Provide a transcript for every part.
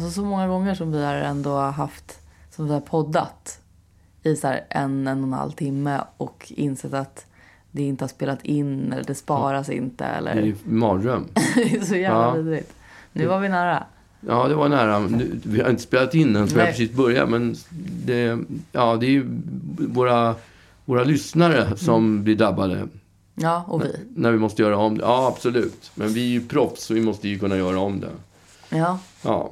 Alltså så många gånger som vi har ändå haft, som vi har poddat i så en, en och en halv timme och insett att det inte har spelat in eller det sparas inte eller... Det är ju mardröm. det är så jävla Ja. vidrigt. Nu var vi nära. Ja, det var nära. Vi har inte spelat in än, så vi har precis börjat. Men det, ja, det är ju våra, våra lyssnare som Mm. blir drabbade Ja, och vi. när vi måste göra om det. Ja, absolut. Men vi är ju proffs, så vi måste ju kunna göra om det. Ja. Ja,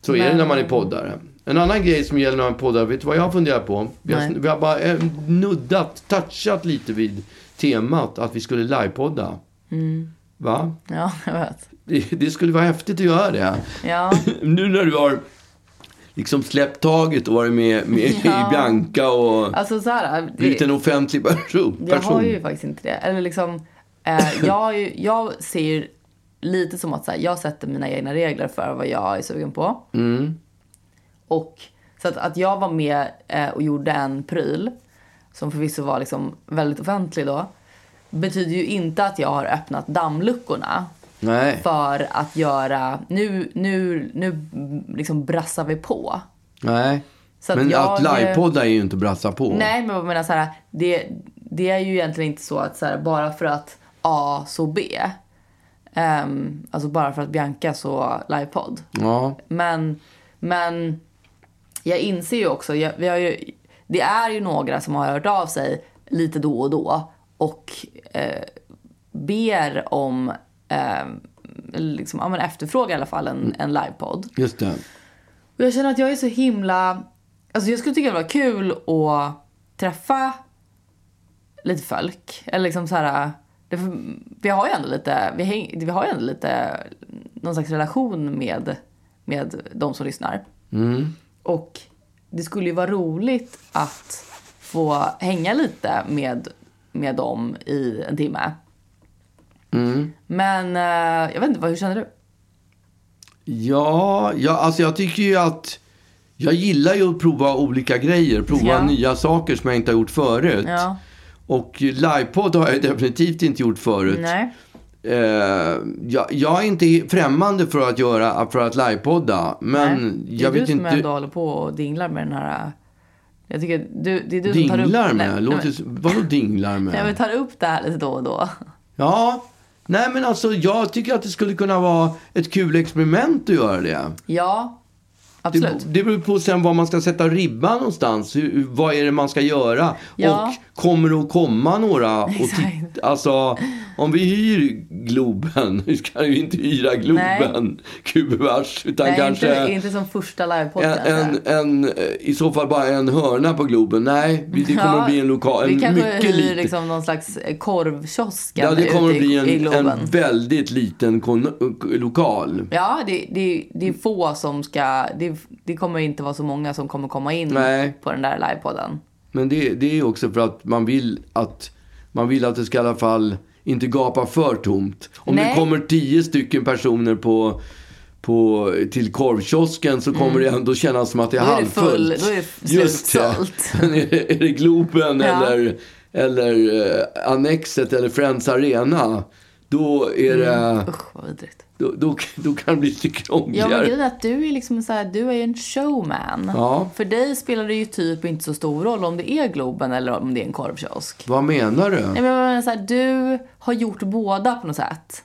så är det när man är poddare. En annan grej som gäller när man är poddare, vet du vad jag har funderat på? Vi har, vi har bara eh, nuddat, touchat lite vid temat att vi skulle livepodda. Mm. Va? Ja, jag vet. Det, det skulle vara häftigt att göra det. Ja, Nu när du har liksom släppt taget och varit med, med Ja. i Bianca och alltså så här. blivit en offentlig person. jag har ju faktiskt inte det. Eller liksom, eh, jag, ju, jag ser lite som att så här, jag sätter mina egna regler för vad jag är sugen på. Mm. Och så att, att jag var med eh, och gjorde en pryl som förvisso var liksom väldigt offentlig då betyder ju inte att jag har öppnat dammluckorna Nej. för att göra... Nu, nu, nu liksom brassar vi på. Nej. Att Men jag- att livepodda är ju inte brassa på. Nej, men jag menar så här, det, det är ju egentligen inte så att så här, bara för att A så B. Ehm, alltså bara för att Bianca så livepodd. Ja. Men, men jag inser ju också, jag, vi har ju, det är ju några som har hört av sig lite då och då och eh, ber om, eh, liksom, ja, men efterfrågar i alla fall en, en livepodd. Just det. Och jag känner att jag är så himla... Alltså jag skulle tycka det var kul att träffa lite folk. Eller liksom så här... Det, vi har ju ändå lite, vi, häng, vi har ju ändå lite någon slags relation med, med de som lyssnar. Mm. Och det skulle ju vara roligt att få hänga lite med, med dem i en timme. Mm. Men eh, jag vet inte, hur känner du? Ja, ja, alltså jag tycker ju att... Jag gillar ju att prova olika grejer. Prova Ja. nya saker som jag inte har gjort förut. Ja, Och livepodd har jag definitivt inte gjort förut. nej. Eh, jag, jag är inte främmande för att göra för att livepodda. Men Nej, det är jag du vet som inte... ändå håller på och dinglar med den här... Jag tycker du, det är du som tar upp... Dinglar Nej, med? nej, men- vadå dinglar med? Nej, men tar upp det här lite då och då. Ja, nej men alltså jag tycker att det skulle kunna vara ett kul experiment att göra det. Ja, absolut. det beror på sen var man ska sätta ribban någonstans. Hur, vad är det man ska göra? Ja. Och kommer det att komma några? Och titta, alltså, om vi hyr Globen, vi ska ju inte hyra Globen, gubevars, utan Nej, kanske inte, inte som första livepodden. en, en, en, eh, i så fall bara en hörna på Globen. Nej, det kommer Ja, att bli en lokal, en Vi kanske mycket hyr liten. liksom någon slags korvkiosk Ja, det kommer att bli en, en väldigt liten kon- lokal. Ja, det, det, det är få som ska... Det, det kommer inte vara så många som kommer komma in Nej. på den där livepodden. Men det, det är också för att man vill att man vill att det ska i alla fall inte gapa för tomt. Om Nej. det kommer tio stycken personer på, på, till korvkiosken så kommer det ändå kännas som att det är Mm. Då är det halvfullt. full- då är det Just det. Men är det, är det Globen Ja. eller, eller eh, Annexet eller Friends Arena då är det... Usch, vad vidrigt. Då, då, då kan det bli lite Ja, krångligare. men grejen är att du är liksom så här, du är en showman. Ja. För dig spelar det ju typ inte så stor roll om det är Globen eller om det är en korvkiosk. Vad menar du? Nej, men menar så här, du har gjort båda på något sätt.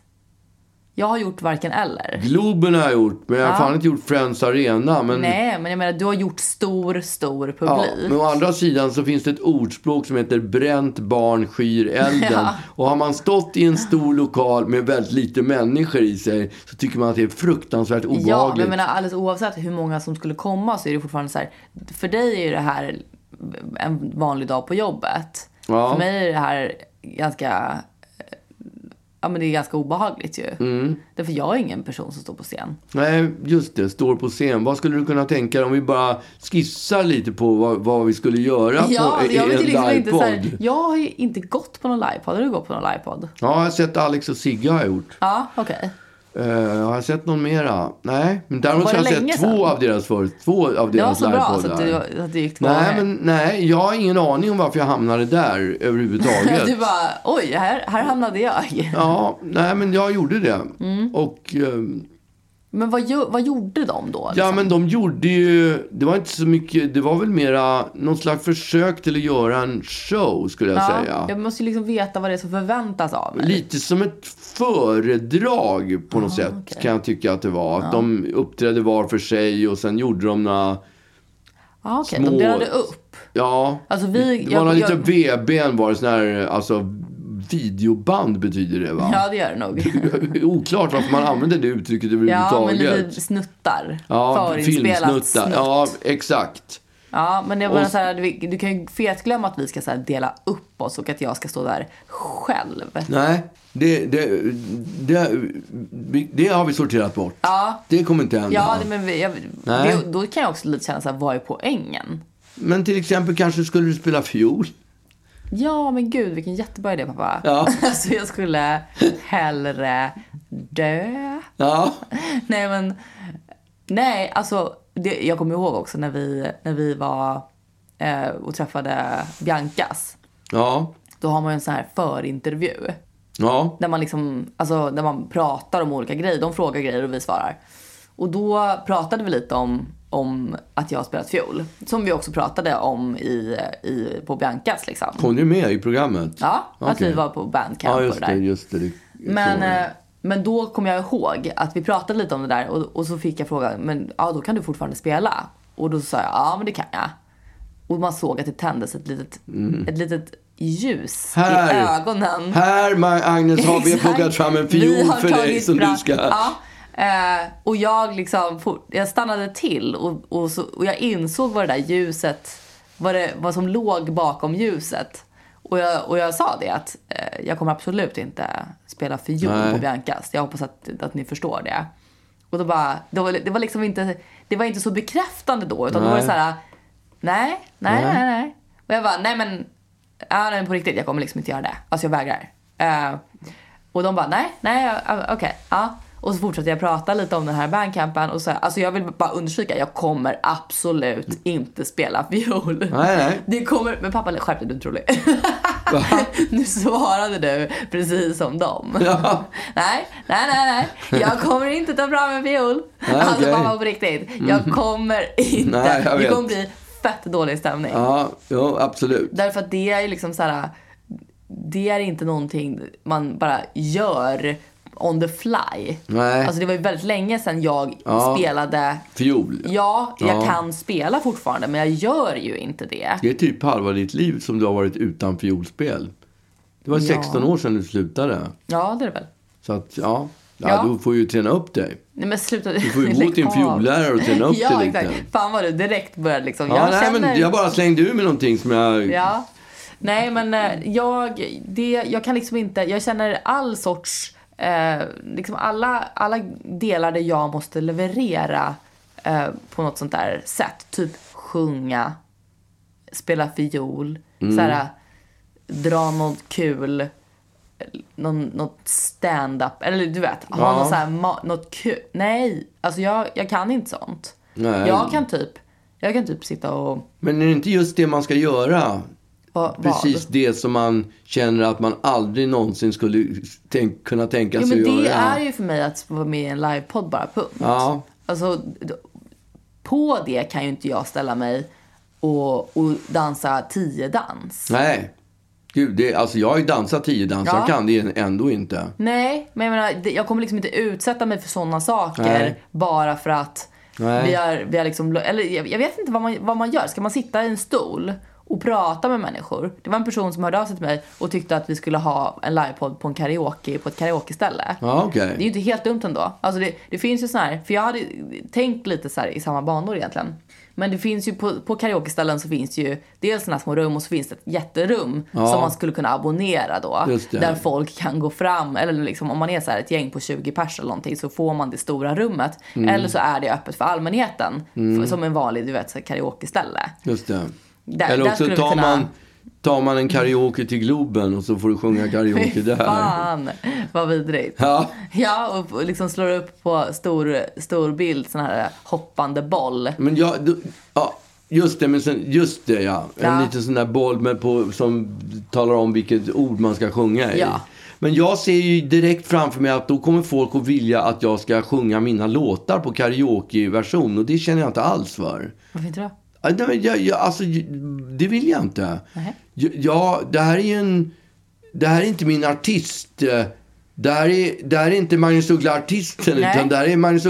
Jag har gjort varken eller. Globen har jag gjort, men jag har Ja. fan inte gjort Friends Arena. Men, Nej, men jag menar du har gjort stor, stor publik. ja, men å andra sidan så finns det ett ordspråk som heter bränt barn skyr elden. Ja. Och har man stått i en stor lokal med väldigt lite människor i sig så tycker man att det är fruktansvärt obehagligt. Ja, men jag menar alldeles oavsett hur många som skulle komma så är det fortfarande så här. För dig är ju det här en vanlig dag på jobbet. Ja. För mig är det här ganska, ja men det är ganska obehagligt ju. Mm. Därför jag är ingen person som står på scen. Nej, just det. Står på scen. Vad skulle du kunna tänka dig om vi bara skissar lite på vad, vad vi skulle göra Ja, på, jag en liksom här, livepodd? Jag har ju inte gått på någon livepodd. Har du gått på någon livepodd? Ja, jag har sett Alex och Sigge har gjort. Ja, okej. Eh, har jag sett någon mera? Nej, men däremot har jag sett två av deras för, två av Det var deras så bra så livepoddar. att, du, att det gick två Nej, men nej, jag har ingen aning om varför jag hamnade där överhuvudtaget. Du bara, oj, här, här hamnade jag. Ja, nej men jag gjorde det. Mm. Och, ehm, Men vad, vad gjorde de då? Ja, liksom? men de gjorde ju... Det var inte så mycket... Det var väl mera någon slags försök till att göra en show, skulle jag ja, säga. Jag måste ju liksom veta vad det är som förväntas av mig. Lite som ett föredrag på något sätt, Ah, okej. kan jag tycka att det var. Att de uppträdde var för sig och sen gjorde de några... Ja, okej. små- De delade upp. Ja, Alltså, vi- det jag- var några jag- lite VBn var det sån här, alltså videoband betyder det va? Ja, det gör det nog. Oklart varför man använder det uttrycket Ja, men överhuvudtaget. lite snuttar. Ja, filmsnuttar. snutt. Ja, exakt. Ja, men det var Och- så här, du, du kan ju fetglömma att vi ska så dela upp oss och att jag ska stå där själv. Nej, det, det, det, det har vi sorterat bort. Ja, Det kommer inte hända. ja det, men jag, Nej. det, då kan jag också lite känna så här, vad är poängen? Men till exempel kanske skulle du spela fiol? Ja, men gud, vilken jättebra idé pappa. Ja. Alltså jag skulle hellre dö. Ja, Nej, men nej, alltså det, jag kommer ihåg också när vi, när vi var eh, och träffade Biancas. ja, Då har man ju en sån här förintervju. ja. Där man liksom, alltså där man pratar om olika grejer. De frågar grejer och vi svarar. Och då pratade vi lite om, om att jag har spelat fiol. Som vi också pratade om i, i, på Biancas liksom. Kom du med i programmet? Ja, att Okej. vi var på bandcamp Ja, just det det. där. Just det. det Men, eh, men då kom jag ihåg att vi pratade lite om det där och, och så fick jag frågan, men ja då kan du fortfarande spela? Och då sa jag, ja men det kan jag. Och man såg att det tändes ett litet, ett litet ljus Mm. Här. i ögonen. Här, Agnes, har vi plockat fram en fiol för dig som fram- du ska... Ja, eh, och jag liksom, jag stannade till och, och, så, och jag insåg vad det där ljuset, vad, det, vad som låg bakom ljuset. Och jag, och jag sa det att eh, jag kommer absolut inte spela fiol Nej. på Biancas. Jag hoppas att, att ni förstår det. Och då bara, det var, det var liksom inte, det var inte så bekräftande då. Utan då var det Nej. så här, nej, nej, Nej. nej, nej. Och jag bara, nej men, ja, nej, på riktigt, jag kommer liksom inte göra det. Alltså jag vägrar. Eh, och de bara, nej, nej, okej, ja. Och så fortsatte jag prata lite om den här bandcampen och så, alltså jag vill bara understryka, jag kommer absolut inte spela fiol. Nej, nej. Det kommer, men pappa skärp dig, du är inte rolig. nu svarade du precis som dem. Ja. Nej, nej, nej, nej. Jag kommer inte ta fram en fiol. Nej, alltså. Mm. pappa på riktigt. Jag kommer inte. Nej, jag det vet. kommer bli fett dålig stämning. Ja, jo, absolut. Därför att det är ju liksom så här. Det är inte någonting man bara gör on the fly. Nej. Alltså det var ju väldigt länge sedan jag Ja. spelade. Fiol. Ja, jag Ja. kan spela fortfarande men jag gör ju inte det. Det är typ halva ditt liv som du har varit utan fiolspel. Det var Ja. 16 år sedan du slutade. Ja, det är det väl. Så att, ja. Ja, Ja. du får ju träna upp dig. Nej men sluta. Du får ju gå till en fiollärare och träna upp ja, dig lite. exakt. Fan vad du direkt började liksom. Ja, jag nej, känner... men jag bara slängde ur med någonting som jag... Ja. Nej men eh, jag, det, jag kan liksom inte, jag känner all sorts, eh, liksom alla, alla delar där jag måste leverera eh, på något sånt där sätt. Typ sjunga, spela fiol, Mm. såhär, dra något kul, någon, något stand-up, eller du vet, ha Ja. något såhär, något kul. Nej, alltså jag, jag kan inte sånt. Nej. Jag kan typ, jag kan typ sitta och, Men är det inte just det man ska göra? Vad? Precis det som man känner att man aldrig någonsin skulle tänk, kunna tänka Jo sig men att det göra. är ju för mig att vara med i en livepodd bara, punkt. Ja. Alltså, på det kan ju inte jag ställa mig och, och dansa tio dans. Nej. Gud, det, alltså jag har ju dansat tio dans. Ja. Jag kan det ändå inte. Nej, men jag menar, det- jag kommer liksom inte utsätta mig för sådana saker Nej. bara för att Nej. vi har, vi har liksom, eller jag, jag vet inte vad man, vad man gör. Ska man sitta i en stol och prata med människor? Det var en person som hörde av sig till mig och tyckte att vi skulle ha en livepodd på en karaoke, på ett karaokeställe. Ja, okej. Det är ju inte helt dumt ändå. Alltså det, det finns ju sån här, för jag hade tänkt lite så i samma banor egentligen. Men det finns ju på, på karaokeställen så finns det ju dels här små rum och så finns det ett jätterum Ja. som man skulle kunna abonnera då. Där folk kan gå fram, eller liksom om man är så här ett gäng på 20 pers eller någonting så får man det stora rummet. Mm. Eller så är det öppet för allmänheten. För, som en vanlig, du vet, så karaokeställe. Just det. Där- Eller också tar, kunna- man, tar man en karaoke till Globen och så får du sjunga karaoke där. Fan vad vidrigt. Ja. Ja, och- och liksom slår upp på stor, stor bild sån här hoppande boll. Men ja, du, ja, just det, men sen, just det ja. En Ja. liten sån där boll med på, som talar om vilket ord man ska sjunga i. Ja. Men jag ser ju direkt framför mig att då kommer folk att vilja att jag ska sjunga mina låtar på karaokeversion. Och det känner jag inte alls för. Varför inte då? Nej, jag, jag, alltså, det vill jag inte. Nej. Ja, det här är ju en... Det här är inte min artist. Det här är, det här är inte Magnus Uggla-artisten, Nej. utan det här är Magnus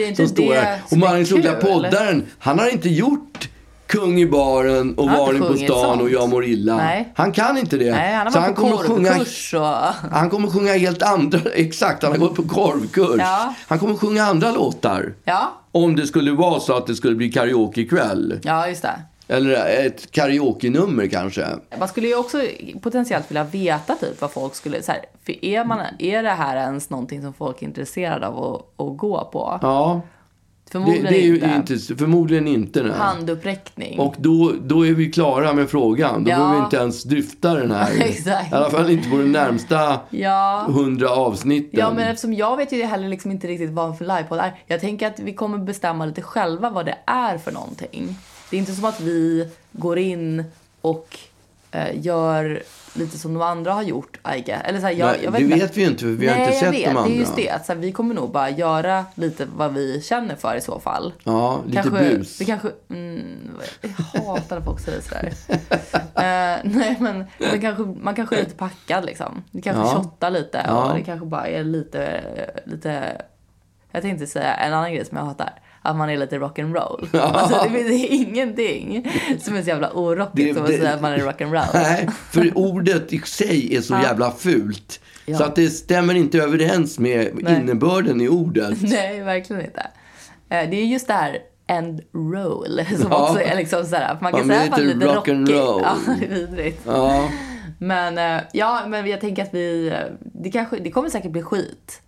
det inte som står här. Och Magnus kul? Uggla-poddaren, han har inte gjort Kung i baren och Han Varning på stan och. Jag mår illa. Nej. Han kan inte det. Nej, han har Så varit på kommer att sjunga korvkurs och... han kommer sjunga helt andra, exakt, han har gått på korvkurs. Ja. Han kommer sjunga andra låtar. Ja, Om det skulle vara så att det skulle bli karaoke ikväll. ja just det. Eller ett karaoke-nummer kanske. Man skulle ju också potentiellt vilja veta typ vad folk skulle... Så här, för är, man, är det här ens någonting som folk är intresserade av att, att gå på? Ja, Förmodligen det är ju inte. inte. förmodligen inte. Nej. Handuppräckning. Och då, då är vi klara med frågan. Då Ja. behöver vi inte ens dryfta den här. Exakt. I alla fall inte på de närmsta Ja. hundra avsnitten. Ja, men eftersom jag vet ju heller liksom inte riktigt vad för livepodd är. Jag tänker att vi kommer bestämma lite själva vad det är för någonting. Det är inte som att vi går in och eh, gör lite som de andra har gjort, guess. Eller så här, jag, Nej, jag det inte. vet vi inte, för vi har Nej, inte sett vet. de andra. Det är just det. att Så här, vi kommer nog bara göra lite vad vi känner för i så fall. Ja, lite kanske, bus. Det kanske, mm, jag hatar när folk säger sådär. Eh, nej men, men kanske, man kanske är lite packad liksom. Det kanske Ja. shottar lite Ja. och det kanske bara är lite, lite, jag tänkte säga en annan grej som jag hatar. Att man är lite rock'n'roll. Alltså, det finns ingenting som är så jävla orockigt Det- som att det- säga att man är rock'n'roll. Nej, för ordet i sig är så jävla fult. Ja. Så att det stämmer inte överens med Nej. innebörden i ordet. Nej, verkligen inte. Eh, Det är just det här end roll som Ja. också är liksom sådär. att Man kan Man säga att man är lite lite rockig. Ja, det är vidrigt. Ja, Men eh, ja, men jag tänker att vi, eh, det, kanske, det kommer säkert bli skit.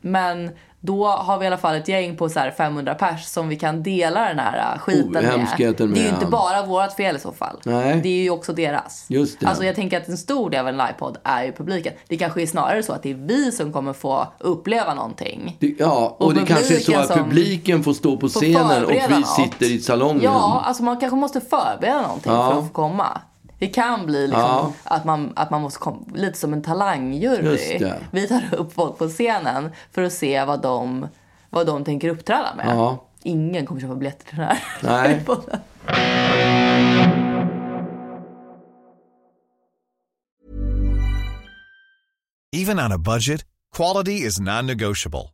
Men då har vi i alla fall ett gäng på så här 500 pers som vi kan dela den här eh, skiten med. hemskheten Det är ju med. inte bara vårt fel i så fall. Nej. Det är ju också deras. Just det. Alltså jag tänker att en stor del av en livepodd är ju publiken. Det kanske är snarare så att det är vi som kommer få uppleva någonting. det, ja och, Och det kanske är så att publiken får stå på scenen och vi något. sitter i salongen. Ja, alltså man kanske måste förbereda någonting Ja. för att få komma. Det kan bli liksom Ja. att, man, att man måste komma, lite som en talangjury. Vi tar upp folk på scenen för att se vad de, vad de tänker uppträda med. Ja. Ingen kommer köpa biljetter till den här Nej. Even on a budget, quality is non-negotiable.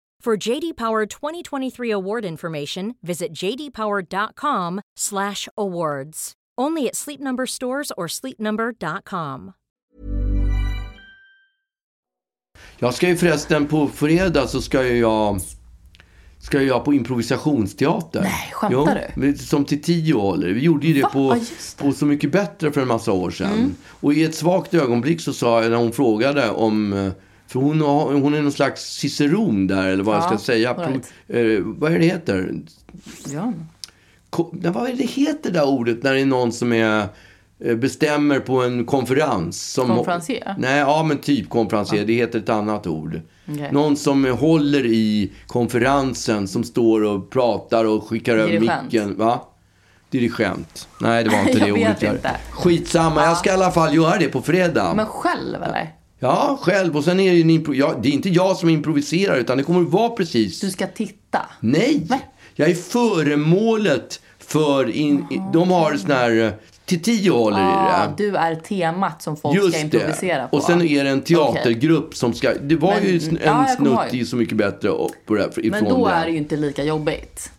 For JD Power 2023 award information, visit jdpower.com/awards. Only at Sleep Number stores or sleepnumber.com. Jag ska ju förresten på fredag så ska jag Ska jag på improvisationsteater. Nej, skämtar du? Som till tio håller. Vi gjorde ju det Va? på, just det. på Så mycket bättre för en massa år sedan. Mm. Och i ett svagt ögonblick så sa jag när hon frågade om eh, för hon, har, hon är någon slags ciceron där, eller vad jag Ja, ska säga. right. eh, vad är det heter? Ja. Ko, vad är det heter det där ordet när det är någon som är, eh, bestämmer på en konferens? Som, Konferencier? Nej, ja men typ konferencier. Det heter ett annat ord. Okej. Någon som håller i konferensen, som står och pratar och skickar över micken. Va? Dirigent. Nej, det var inte Jag det ordet. jag- inte. Skitsamma, jag ska i alla fall göra det på fredag. Men själv eller? Ja, själv. Och sen är det ju en ja, Det är inte jag som improviserar, utan det kommer att vara precis... Du ska titta? Nej! Jag är föremålet för... In, i- de har sån här eh, till tio håller i Ah, det. du är temat som folk ska Just improvisera det. på. Och sen är det en teatergrupp som ska... Det var Men- ju en ja, snutt i Så mycket bättre och på det, ifrån Men då det. är det ju inte lika jobbigt.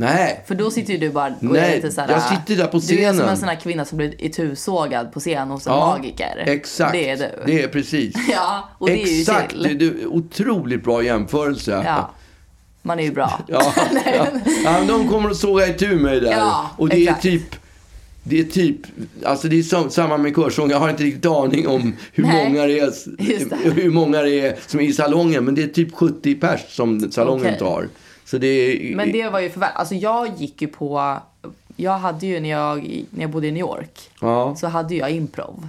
Nej. För då sitter ju du bara och Nej, är lite såhär, jag sitter där på Du är som scenen. en sån här kvinna som blir itusågad på scen hos en Ja, magiker. Exakt. Det är du. Det är precis. Ja, och det är ju Exakt. chill. Är otroligt bra jämförelse. Ja. Man är ju bra. Ja, ja. ja de kommer att såga itu med det där. Ja, och det exakt. är typ det är typ, alltså det är som, samma med körsång. Jag har inte riktigt aning om hur Nej, många det är, hur många det är som är i salongen. Men det är typ 70 pers som salongen Okej. tar. Så det Men det var ju för Alltså jag gick ju på... Jag hade ju när jag, när jag bodde i New York. Ja. Så hade jag improv.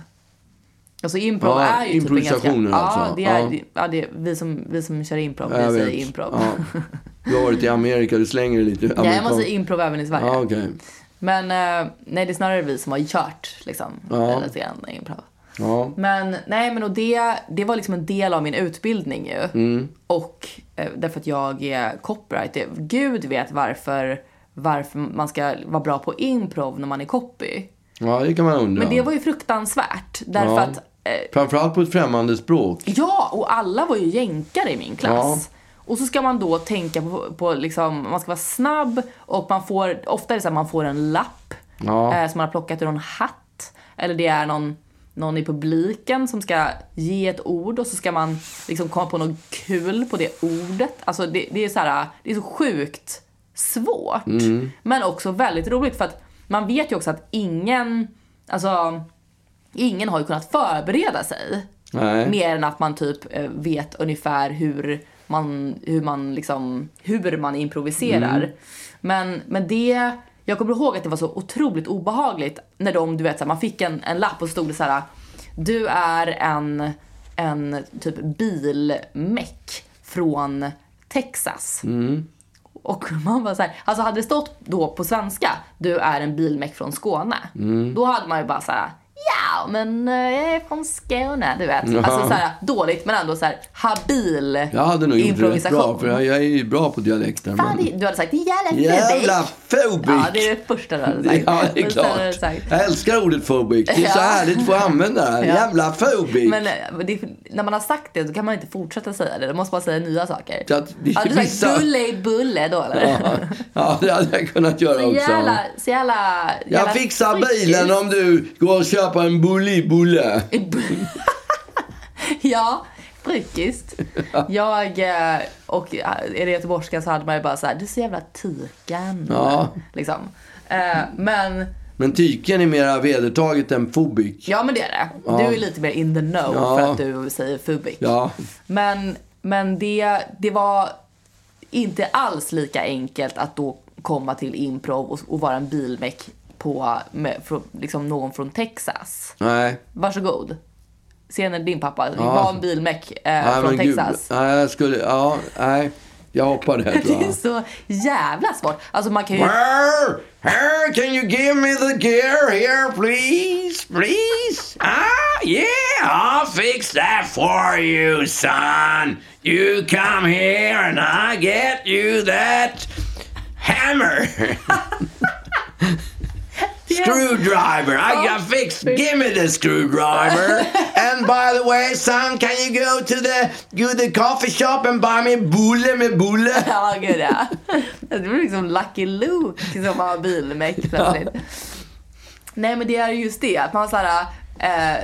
Alltså improv Ja, är ju typ en ganska... improvisationer Ja, alltså. det är, Ja. ja. det vi, som, vi som kör improv, jag vi vet. säger improv. Ja. Du har varit i Amerika, du slänger det lite. Ja, jag måste säga improv även i Sverige. Ja, okej. Men eh, nej, det är snarare vi som har kört liksom. Ja. Lite grann improv. Ja. Men nej, men och det, det var liksom en del av min utbildning ju. Mm. Och eh, därför att jag är copywriter. Gud vet varför, varför man ska vara bra på improv när man är copy. ja, det kan man undra. Men det var ju fruktansvärt. Därför Ja. att, eh, Framförallt på ett främmande språk. ja, och alla var ju jänkare i min klass. Och så ska man då tänka på, på liksom, man ska vara snabb och man får, ofta är det så att man får en lapp Ja. eh, som man har plockat ur någon hatt. Eller det är någon, någon i publiken som ska ge ett ord och så ska man liksom komma på något kul på det ordet. Alltså det, det är så här, det är så sjukt svårt. Men också väldigt roligt för att man vet ju också att ingen, alltså ingen har ju kunnat förbereda sig. Nej. Mer än att man typ eh, vet ungefär hur man, hur man liksom, hur man improviserar. Mm. Men, men det, jag kommer ihåg att det var så otroligt obehagligt när de, du vet så här, man fick en, en lapp och stod det så här, du är en, en typ bilmeck från Texas. Mm. Och man var så här, alltså hade det stått då på svenska, du är en bilmeck från Skåne. Mm. Då hade man ju bara så här, ja men eh, jag är från Skåne, du vet. Alltså så här, dåligt men ändå så här habil Jag hade nog gjort det bra, improvisation. för jag, jag är ju bra på dialekter. Fan, Men... du hade sagt, jävla Jävla fubik. phobic! Ja, det är det första du hade sagt. Ja, det är hade klart. sagt- Jag älskar ordet phobic. Det är så Ja. härligt att få använda det. Ja. Jävla phobic! Men eh, det, när man har sagt det så kan man inte fortsätta säga det. Då måste man säga nya saker. Så att Har du sagt vissa- bulle i bulle då eller? ja, ja, det hade jag kunnat göra Så också. jävla, så jävla, jävla Jag fixar bilen om du går och köper en bulle i bulle. ja, frukist. Jag, eh, och eh, är det göteborgska så hade man ju bara så här, du är så jävla tiken. Ja. Liksom. Eh, Men, Men tyken är mera vedertaget än phobic. ja men det är det. Du är lite mer in the know Ja. för att du säger fubic. Ja. Men, men det, det var inte alls lika enkelt att då komma till improv och, och vara en bilmek på med, från, liksom någon från Texas. Nej. Varsågod. Scenen din pappa, Ja. var en bilmek eh, Nej, från men gud. Texas. Nej, jag skulle... Ja, nej. Jag hoppar det Det är så jävla svårt. Alltså man kan ju... Where? Here, can you give me the gear here, please? Please? Ah, yeah, I'll fix that for you, son. You come here and I get you that hammer. Screwdriver. I got fixed. Give me the screwdriver. and by the way, son, can you go to the go to the coffee shop and buy me bulle med bulle? Ja, gud ja. Det var liksom Lucky Luke som var bilmek plötsligt. Nej men det är just det, att man så här, eh,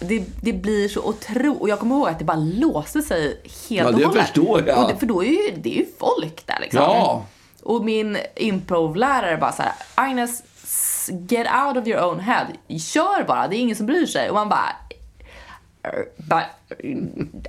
det, det blir så otroligt, och jag kommer ihåg att det bara låste sig helt Ja, och det hållet. förstår jag. Och det, för då är ju, det är ju folk där liksom. Ja. Och min improvlärare bara så här, Agnes, get out of your own head. Kör bara, det är ingen som bryr sig. Och man bara, But,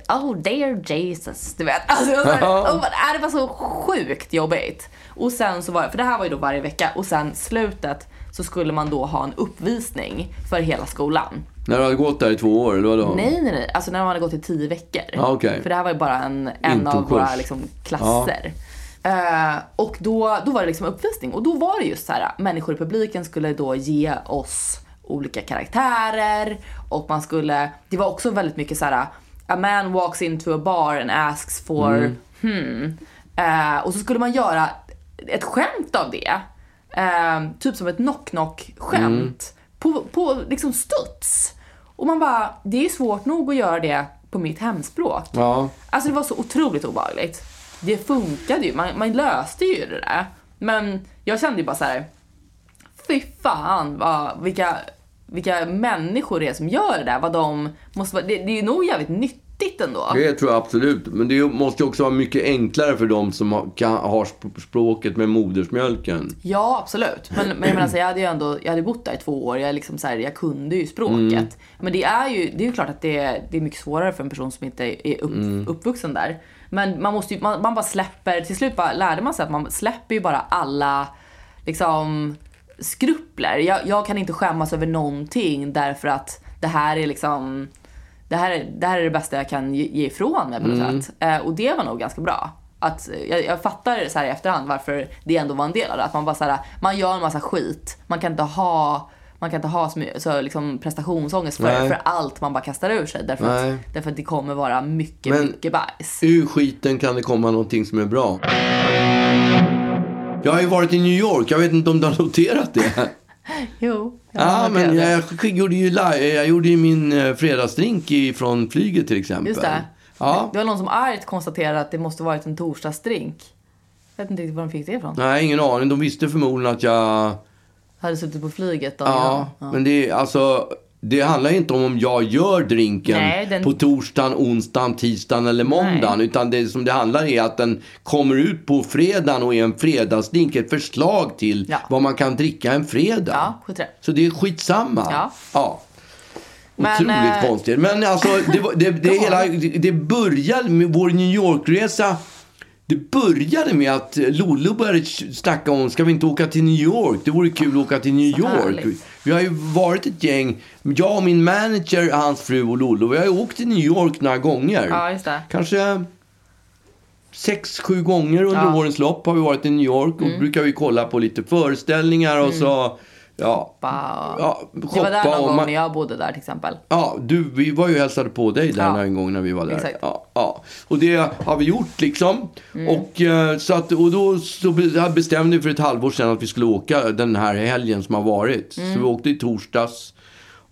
oh dear Jesus, du vet. Alltså, så oh, det var så sjukt jobbigt. Och sen så var för det här var ju då varje vecka och sen slutet så skulle man då ha en uppvisning för hela skolan. När du hade gått där i två år, eller vadå? Nej, nej, nej. Alltså när man hade gått i tio veckor. Ja, okej. För det här var ju bara en, en av våra liksom, klasser. Eh, och då, då var det liksom uppvisning. Och då var det just så här, människor i publiken skulle då ge oss olika karaktärer. Och man skulle, det var också väldigt mycket så här, a man walks into a bar and asks for, hmm. Eh, och så skulle man göra ett skämt av det. Eh, typ som ett knock-knock skämt på, på liksom studs. Och man bara, det är svårt nog att göra det på mitt hemspråk. Ja. Alltså det var så otroligt obehagligt. Det funkade ju, man, man löste ju det där. Men jag kände ju bara så här. fy fan vad, vilka, vilka människor det är som gör det där. Vad de måste det, det är ju nog jävligt nyttigt ändå. Det tror jag absolut. Men det måste ju också vara mycket enklare för dem som har, kan, har sp- språket med modersmjölken. Ja, absolut. Men, men jag menar, så jag hade ju ändå, jag hade bott där i två år, jag, liksom så här, jag kunde ju språket. Mm. Men det är ju, det är ju klart att det är, det är mycket svårare för en person som inte är upp, Mm. uppvuxen där. Men man måste ju, man, man bara släpper, till slut bara lärde man sig att man släpper ju bara alla liksom skrupler. Jag, jag kan inte skämmas över någonting därför att det här är liksom det här, är, det här är det bästa jag kan ge, ge ifrån mig på något Mm. sätt. Eh, och det var nog ganska bra. Att, jag, jag fattar så här i efterhand varför det ändå var en del av det. Att man bara så här, man gör en massa skit. Man kan inte ha, man kan inte ha så, så liksom prestationsångest för, för allt man bara kastar ur sig. Därför Nej. att, därför att det kommer vara mycket, Men- mycket bajs. Ur skiten kan det komma någonting som är bra. Jag har ju varit i New York. Jag vet inte om du har noterat det. Jo. jag Ja, har men det. jag gjorde ju, jag gjorde ju min eh, fredagsdrink från flyget till exempel. Just det. Ja. Det var någon som argt konstaterade att det måste varit en torsdagsdrink. Jag vet inte riktigt var de fick det ifrån. Nej, ingen aning. De visste förmodligen att jag... Hade suttit på flyget då. Ja, men det är alltså... Det handlar inte om om jag gör drinken Nej, den- på torsdagen, onsdagen, tisdagen eller måndagen. Nej. Utan det som det handlar är att den kommer ut på fredagen och är en fredagsdrink. Ett förslag till Ja. vad man kan dricka en fredag. Ja, skiträtt. Så det är skitsamma. Ja. ja. Men, Otroligt eh, konstigt. Men alltså, det, det, det, Ja. hela, det, började med vår New York-resa. Det började med att Lollo började snacka om, ska vi inte åka till New York? Det vore kul att åka till New York. Vi har ju varit ett gäng, jag och min manager, hans fru och Lollo. Vi har ju åkt till New York några gånger. Ja, just det. Kanske sex, sju gånger under Ja. Mm. årens lopp har vi varit i New York. Och brukar vi kolla på lite föreställningar och så, ja, Bara... ja det var där shoppa någon och gång man- när jag bodde där till exempel. Ja, du, vi var ju och hälsade på dig där Ja. en gång när vi var där. Exakt. Ja, ja. Och det har vi gjort liksom. Mm. Och, eh, så att, och då så be- bestämde vi för ett halvår sedan att vi skulle åka den här helgen som har varit. Mm. Så vi åkte i torsdags.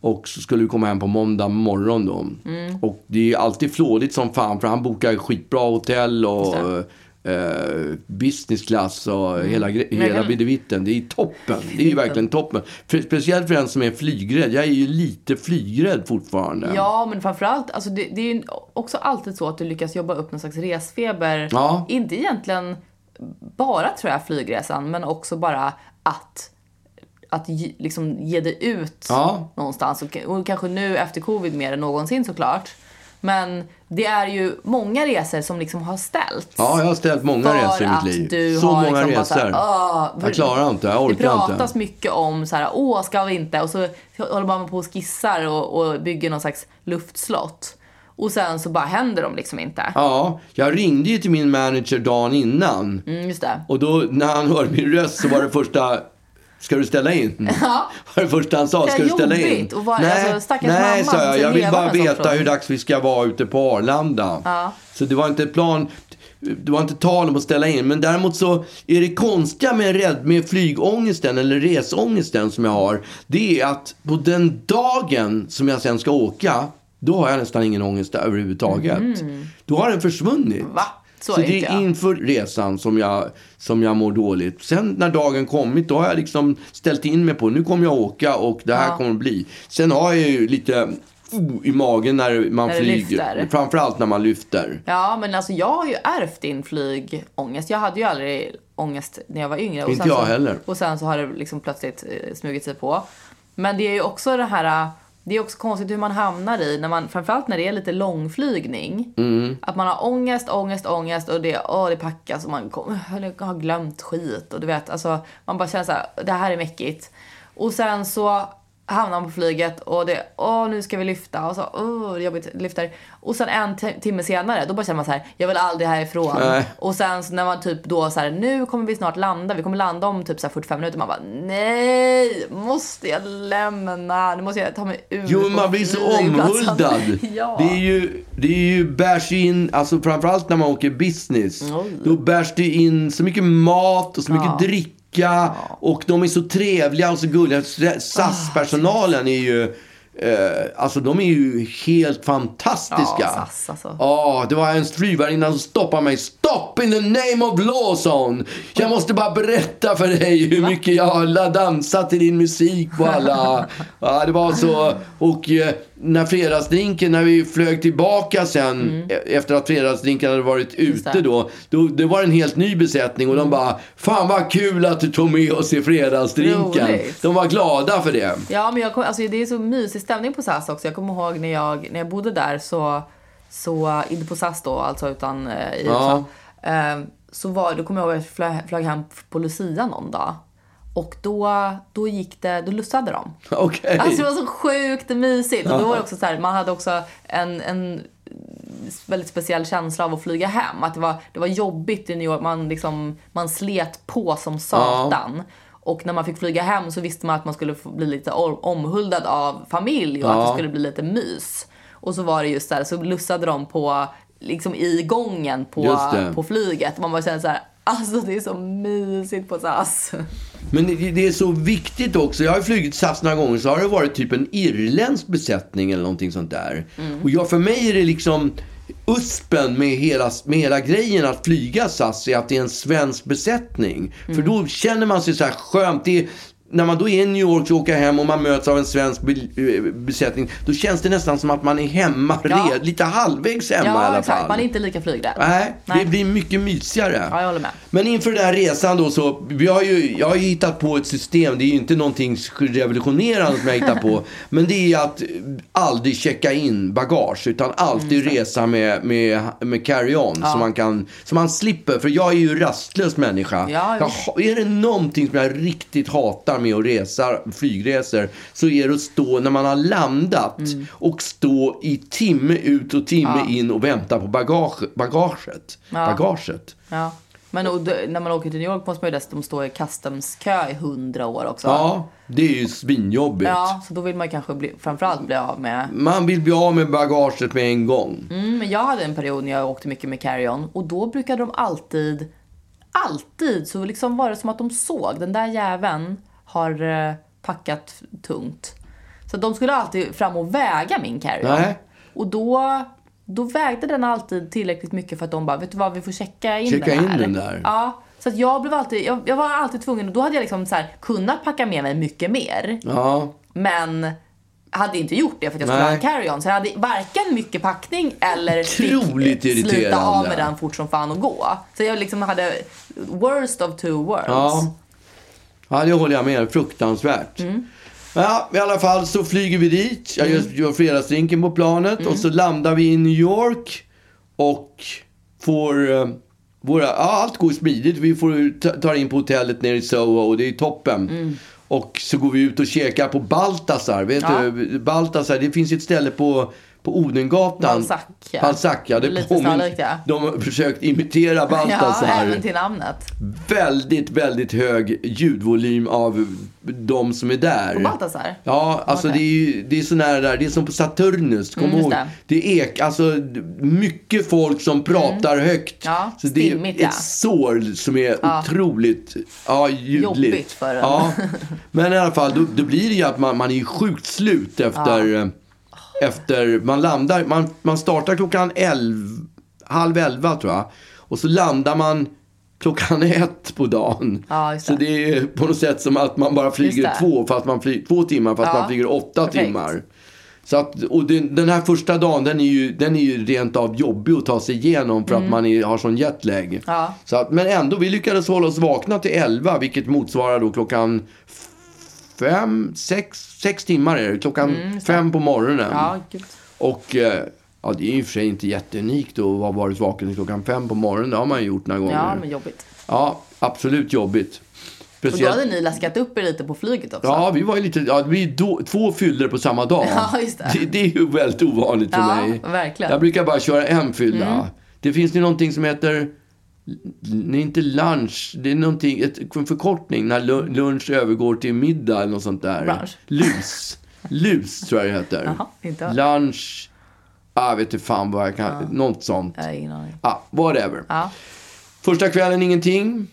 Och så skulle vi komma hem på måndag morgon då. Mm. Och det är alltid flådigt som fan för han bokar skitbra hotell och Just eh, business class och hela, Mm. Hela kan- bidevitten. Det är toppen. Det är ju verkligen toppen. För, speciellt för en som är flygrädd. Jag är ju lite flygrädd fortfarande. Ja, men framförallt, alltså det, det är ju också alltid så att du lyckas jobba upp någon slags resfeber. Ja. Inte egentligen bara tror jag flygresan, men också bara att att ge, liksom ge det ut Ja. någonstans. Och, och kanske nu efter covid mer än någonsin såklart. Men det är ju många resor som liksom har ställts. Ja, jag har ställt många resor i mitt liv. Du Så har många liksom bara resor. "Åh", för Jag klarar inte, jag orkar Det pratas inte. mycket om så här, åh ska vi inte? Och så håller man på och skissar och, och bygger någon slags luftslott. Och sen så bara händer de liksom inte. Ja, jag ringde ju till min manager dagen innan. Mm, just det. Och då när han hörde min röst så var det första Ska du ställa in? Ja. var det första han sa. Ska du ställa in? Och vad- alltså, stackars nej mamma sa jag. Jag vill bara veta hur dags vi ska vara ute på Arlanda. Ja. Så det var inte plan. Det var inte tal om att ställa in. Men däremot så är det konstiga med, rädd, med flygångesten eller resångesten som jag har. Det är att på den dagen som jag sen ska åka. Då har jag nästan ingen ångest överhuvudtaget. Då har den försvunnit. Mm. Va? Så Så, är det är jag. inför resan som jag, som jag mår dåligt. Sen när dagen kommit, då har jag liksom ställt in mig på nu kommer jag åka och det här Ja. kommer att bli. Sen har jag ju lite oh, i magen när man När flyger. lyfter. Framförallt när man lyfter. Ja, men alltså jag har ju ärvt din flygångest. Jag hade ju aldrig ångest när jag var yngre. Och Inte jag så, heller. Och sen så har det liksom plötsligt eh, smugit sig på. Men det är ju också det här... Det är också konstigt hur man hamnar i, när man, framförallt när det är lite långflygning. Mm. Att man har ångest, ångest, ångest och det, åh, det packas och man har glömt skit. Och du vet, alltså, man bara känner så här, det här är mäckigt. Och sen så hamnar man på flyget och det, åh nu ska vi lyfta och så, åh jobbigt, lyfter. Och sen en timme senare, då bara känner man så här, jag vill aldrig härifrån. Nej. Och sen så när man typ då så här, nu kommer vi snart landa, vi kommer landa om typ så här 45 minuter. Man bara, nej, måste jag lämna? Nu måste jag ta mig ut Jo, man blir så flygplatsen." omhuldad. ja. Det är ju, det är ju bärs in, alltså framförallt när man åker business. Oj. Då bärs det in så mycket mat och så mycket Ja. dricka mjuka och de är så trevliga och så gulliga. SAS-personalen är ju... Eh, alltså de är ju helt fantastiska. Ja, SAS, alltså. Ja, det var en flygvärdinna som stoppade mig. Stop in the name of Lawson! Jag måste bara berätta för dig hur mycket jag har dansat till din musik på alla. Ja, det var så. Och eh, när fredagsdrinken, när vi flög tillbaka sen e- efter att fredagsdrinken hade varit ute då, då. Det var en helt ny besättning och de bara, fan vad kul att du tog med oss i fredagsdrinken. Roligt. De var glada för det. Ja, men jag kom, alltså, det är så mysig stämning på SAS också. Jag kommer ihåg när jag, när jag bodde där så, så inte på SAS då, alltså utan eh, i Ja. USA. Eh, så var, då kommer jag ihåg att jag flög, flög hem på Lucia någon dag. Och då, då gick det, då lussade de. Okej. Alltså det var så sjukt mysigt. Och då var det också så här, man hade också en, en väldigt speciell känsla av att flyga hem. Att det var, det var jobbigt i New York, man, liksom, man slet på som satan. Och när man fick flyga hem så visste man att man skulle bli lite omhuldad av familj och att det skulle bli lite mys. Och så var det just där, så lussade de på, liksom i gången på, på flyget. Man bara kände så här, alltså det är så mysigt på SAS. Men det, det är så viktigt också. Jag har flugit SAS några gånger så har det varit typ en irländsk besättning eller någonting sånt där. Och jag, för mig är det liksom uspen med hela, med hela grejen att flyga SAS är att det är en svensk besättning. För då känner man sig så här skönt. Det är, när man då är i New York och åker hem och man möts av en svensk eh, besättning. Då känns det nästan som att man är hemma, Ja. red, lite halvvägs hemma i Ja, alla exakt. fall. Man är inte lika flygrädd. Nej, Nej. det blir mycket mysigare. Ja, jag håller med. Men inför den här resan då så, vi har ju, jag har ju hittat på ett system, det är ju inte någonting revolutionerande som jag hittar på. men det är att aldrig checka in bagage, utan alltid Mm, resa med, med, med carry-on. Så, man kan, så man slipper, för jag är ju rastlös människa. Ja, jag, är det någonting som jag riktigt hatar med att resa, flygresor, så är det att stå när man har landat Mm. och stå i timme ut och timme in och vänta på bagage, bagaget. bagaget. Ja. Men när man åker till New York måste man ju dessutom stå i customskö i hundra år också. Ja, det är ju svinjobbigt. Ja, så då vill man kanske bli, framförallt bli av med... Man vill bli av med bagaget med en gång. Mm, men jag hade en period när jag åkte mycket med carry-on och då brukade de alltid, alltid så liksom var det som att de såg den där jäveln har eh, packat tungt. Så de skulle alltid fram och väga min carry-on. Och då, då vägde den alltid tillräckligt mycket för att de bara, vet du vad, vi får checka in Checka den in här. den där. Ja. Så jag blev alltid, jag, jag var alltid tvungen, och då hade jag liksom så här, kunnat packa med mig mycket mer. Ja, Men hade inte gjort det för att jag skulle Nej. ha en carry-on. Så jag hade varken mycket packning eller Otroligt fick irriterande. av med den fort som fan och gå. Så jag liksom hade worst of two worlds. ja. Ja det håller jag med Fruktansvärt. Mm. Ja, i alla fall så flyger vi dit. Jag Mm. gör, gör fredagsdrinken på planet och så landar vi i New York och får eh, våra, ja, allt går smidigt. Vi får ta, tar in på hotellet nere i Soho och det är toppen. Mm. Och så går vi ut och käkar på Baltasar. Vet Ja. du? Baltasar, det finns ett ställe på, på Odengatan. Balzac, ja. Balzac, ja. Det Lite påminner- ja. De har försökt imitera Baltasar. Ja, även till namnet. Väldigt, väldigt hög ljudvolym av de som är där. På Baltasar? Ja, alltså Okej. det är ju det är sån här där, det är som på Saturnus, kom Mm, ihåg. det. Det är ek, alltså mycket folk som pratar högt. Mm. Ja, så det är ja. ett sår som är Ja. otroligt ja, ljudligt. Jobbigt för en. Ja, men i alla fall, då, då blir det ju att man, man är ju sjukt slut efter, efter man landar, man, man startar klockan elv, halv elva tror jag. Och så landar man klockan ett på dagen. Ja, just så det. det är på något sätt som att man bara flyger det. två, fast man flyger, två timmar fast Ja, man flyger åtta perfekt. timmar. Så att, och den, den här första dagen, den är, ju, den är ju rent av jobbig att ta sig igenom för att man är, har sån jetlag. Mm. Ja. Så att, men ändå, vi lyckades hålla oss vakna till 11, vilket motsvarar då klockan fem, sex, sex timmar är det. Klockan fem på morgonen. Mm, Ja. Och eh, ja, det är ju för sig inte jätteunikt att ha varit vaken klockan fem på morgonen. Det har man ju gjort några gånger. Ja, men jobbigt. Ja, absolut jobbigt. Och då Speciellt... hade ni läskat upp er lite på flyget också. Ja, vi var ju lite, ja, vi är då, två fyllor på samma dag. Ja, just det. Det, det är ju väldigt ovanligt för Ja, mig. verkligen. Jag brukar bara köra en fylla. Mm. Det finns ju någonting som heter, nej inte lunch, det är någonting, ett, en förkortning när lu- lunch övergår till middag eller något sånt där. Brunch. Lus. Lus tror jag det heter. Inte hört. Lunch, ah, vet inte fan vad jag kan, något sånt. Jag har ingen aning. Ah, whatever. Ja. Första kvällen ingenting.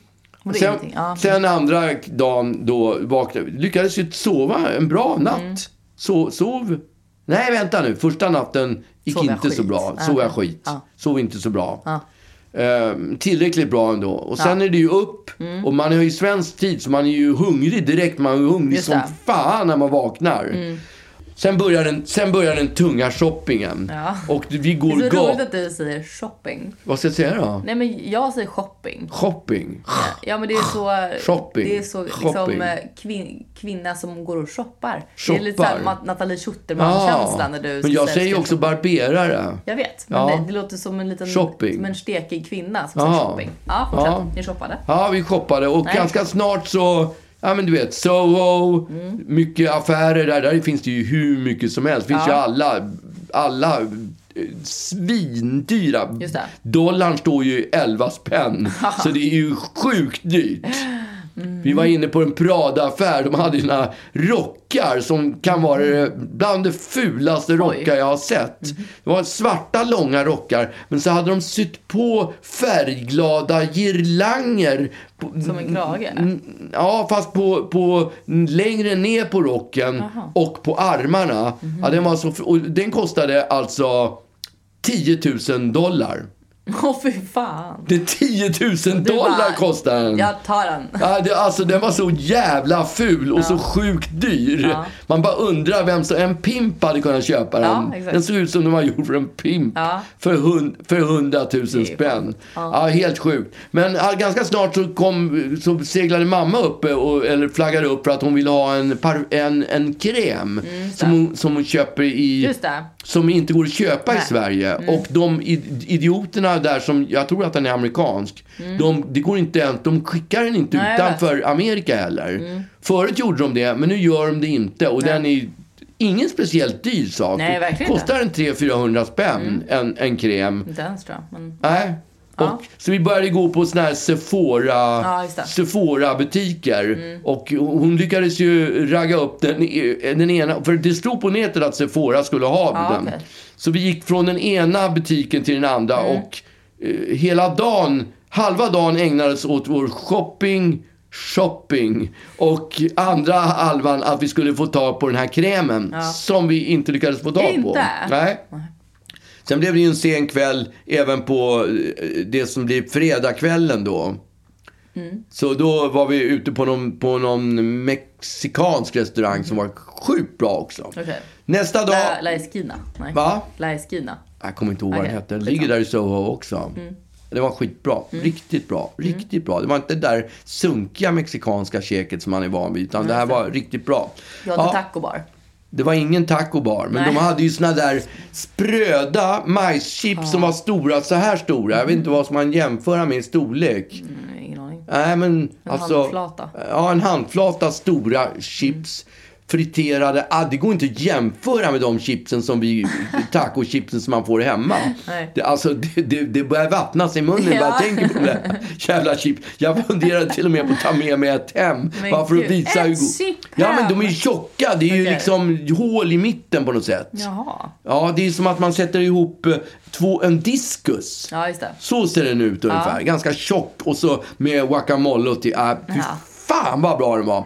Det är Sen, ingenting. Ja. sen andra dagen då vaknade lyckades ju sova en bra natt. Mm. So, sov... Nej, vänta nu. Första natten gick Sov inte så skit? bra. Ja, Sov jag skit. Ja. Sov inte så bra. Ja. Ehm, tillräckligt bra ändå. Och sen är det ju upp. Mm. Och man är ju svensk tid så man är ju hungrig direkt. Man är hungrig Just som det. Mm. fan när man vaknar. Sen, börjar den, sen börjar den tunga shoppingen. Ja. Och vi Det går är så roligt att du säger shopping. Vad ska jag säga då? Nej men jag säger shopping. Shopping. Ja men det är så... Shopping. Det är så Shopping. liksom eh, kvin, kvinna som går och shoppar. Det är lite Shoppar. såhär Nathalie Schuterman-känsla när du Men jag säger säger ju också barberare. Jag vet, men Ja. det, det låter som en liten Shopping. som en stekig kvinna som Ja. säger shopping. Ja, fortsätt. Ja. Ni shoppade. Ja, vi shoppade och Nej. ganska snart så, ja men du vet, Soho, Mm. mycket affärer där. Där finns det ju hur mycket som helst. Det finns Ja. ju alla, alla eh, svindyra. Dollarn står ju i 11 spänn. så det är ju sjukt dyrt. Mm. Vi var inne på en Prada-affär. De hade några rockar som kan vara bland det fulaste rockar jag har sett. Det var svarta långa rockar. Men så hade de sytt på färgglada girlanger. Som en krage? Mm, Ja, fast på, på längre ner på rocken och på armarna. Ja, den, var så, den kostade alltså 10 000 dollar. Åh fy fan. Det är 10 000 Du dollar bara, kostar den. Jag tar den. Ja, det, alltså den var så jävla ful och så sjukt dyr. Ja. Man bara undrar vem som, en pimp hade kunnat köpa den. Ja, den såg ut som den var gjord för en pimp. Ja. För, hund, för 100 000 är spänn. Ja. helt sjukt. Men ja, ganska snart så, kom, så seglade mamma upp, eh, och, eller flaggade upp för att hon ville ha en, par, en, en kräm. som, hon, som hon köper i... Mm. Som inte går att köpa i Nej. Sverige. Och de id- där som, jag tror att den är amerikansk. De, det går inte ens, de skickar den inte Mm. Nej. Mm. utanför Amerika heller. Förut gjorde de det, men nu gör de det inte. Och den är ingen speciellt dyr sak. Nej, Mm. Kostar en 300-400 spänn, en, en kräm. Inte ens tror jag. Men... Nej. Och, Så vi började gå på såna här Sephora, Ja, det. Mm. Sephora-butiker. Och hon lyckades ju ragga upp den, e- den ena. För det stod på nätet att Sephora skulle ha Ja, den. okej. Så vi gick från den ena butiken till den andra. Mm. Och hela dagen, halva dagen ägnades åt vår shopping, shopping. Och andra halvan att vi skulle få tag på den här krämen. Som vi inte lyckades få tag på. Inte? Nej. Sen blev det ju en sen kväll även på eh, det som blir fredagskvällen då. Mm. Så då var vi ute på någon, på någon mexikansk restaurang som var sjukt bra också. Okej. Nästa dag... La, La Esquina? Nej. Va? La Esquina. Jag kommer inte ihåg vad den hette. Den ligger där i Soho också. Det var skitbra. Riktigt bra. Riktigt bra. Det var inte det där sunkiga mexikanska käket som man är van vid. Utan det här var riktigt bra. Du hade Ja. tacobar. Det var ingen tacobar, men Nej. de hade ju såna där spröda majschips som var stora, så här stora. Jag vet inte vad som man jämföra med i storlek. Mm, ingen aning. Nej, men alltså... handflata. Ja, en handflata stora chips. Friterade. Ah, det går inte att jämföra med de chipsen som vi, tacochipsen som man får hemma. Nej. Det, alltså, det, det, det börjar vattnas i munnen bara jag Ja. tänker på det jävla chips. Jag funderade till och med på att ta med mig ett hem. Men bara för att visa hur go- chip Ja, men de är ju tjocka. Det är ju Okej. liksom hål i mitten på något sätt. Jaha. Ja, det är som att man sätter ihop eh, två, en diskus. Ja, just det. Så ser den ut ungefär. Ganska tjock och så med guacamole och till. Äh, fy Ja. fan vad bra den var.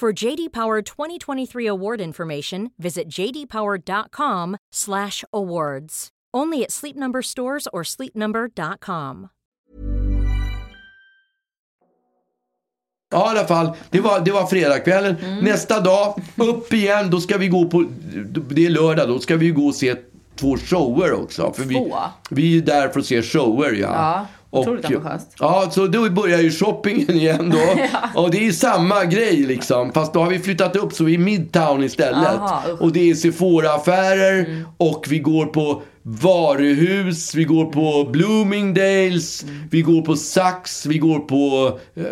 For JD Power 2023 award information, visit jdpower.com/awards. Only at Sleep Number stores or sleepnumber.com. Ja, i alla fall. Det var, det var fredagskvällen. Mm. Nästa dag, upp igen. Då ska vi gå på... Det är lördag. Då ska vi gå och se två shower också. För vi, Två? vi är ju där för att se shower, ja. Ja, otroligt ambitiöst. Ja, så då börjar ju shoppingen igen då. Och det är samma grej liksom. Fast då har vi flyttat upp så vi är Midtown istället. Aha, och det är Sephora-affärer och vi går på varuhus, vi går på Bloomingdales, vi går på Saks, vi går på, eh,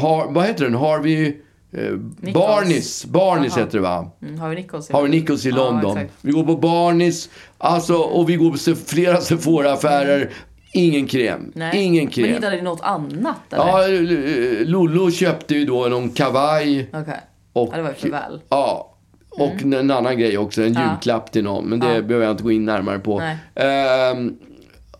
har, vad heter den, Harvey, eh, Barneys, Barneys Aha. heter det va? Mm, har vi Nichols? i Har vi London? Nichols i Ja, London. exakt. vi går på Barneys, alltså, och vi går på se- flera Sephora-affärer. Ingen kräm. Nej. Ingen Men kräm. hittade ni något annat eller? Ja, eh, Lollo köpte ju då någon kavaj. Okej. Och, Ja, det var ju för väl. Ja. Och en annan grej också, en Ja. julklapp till någon. Men det Ja. behöver jag inte gå in närmare på. Ehm,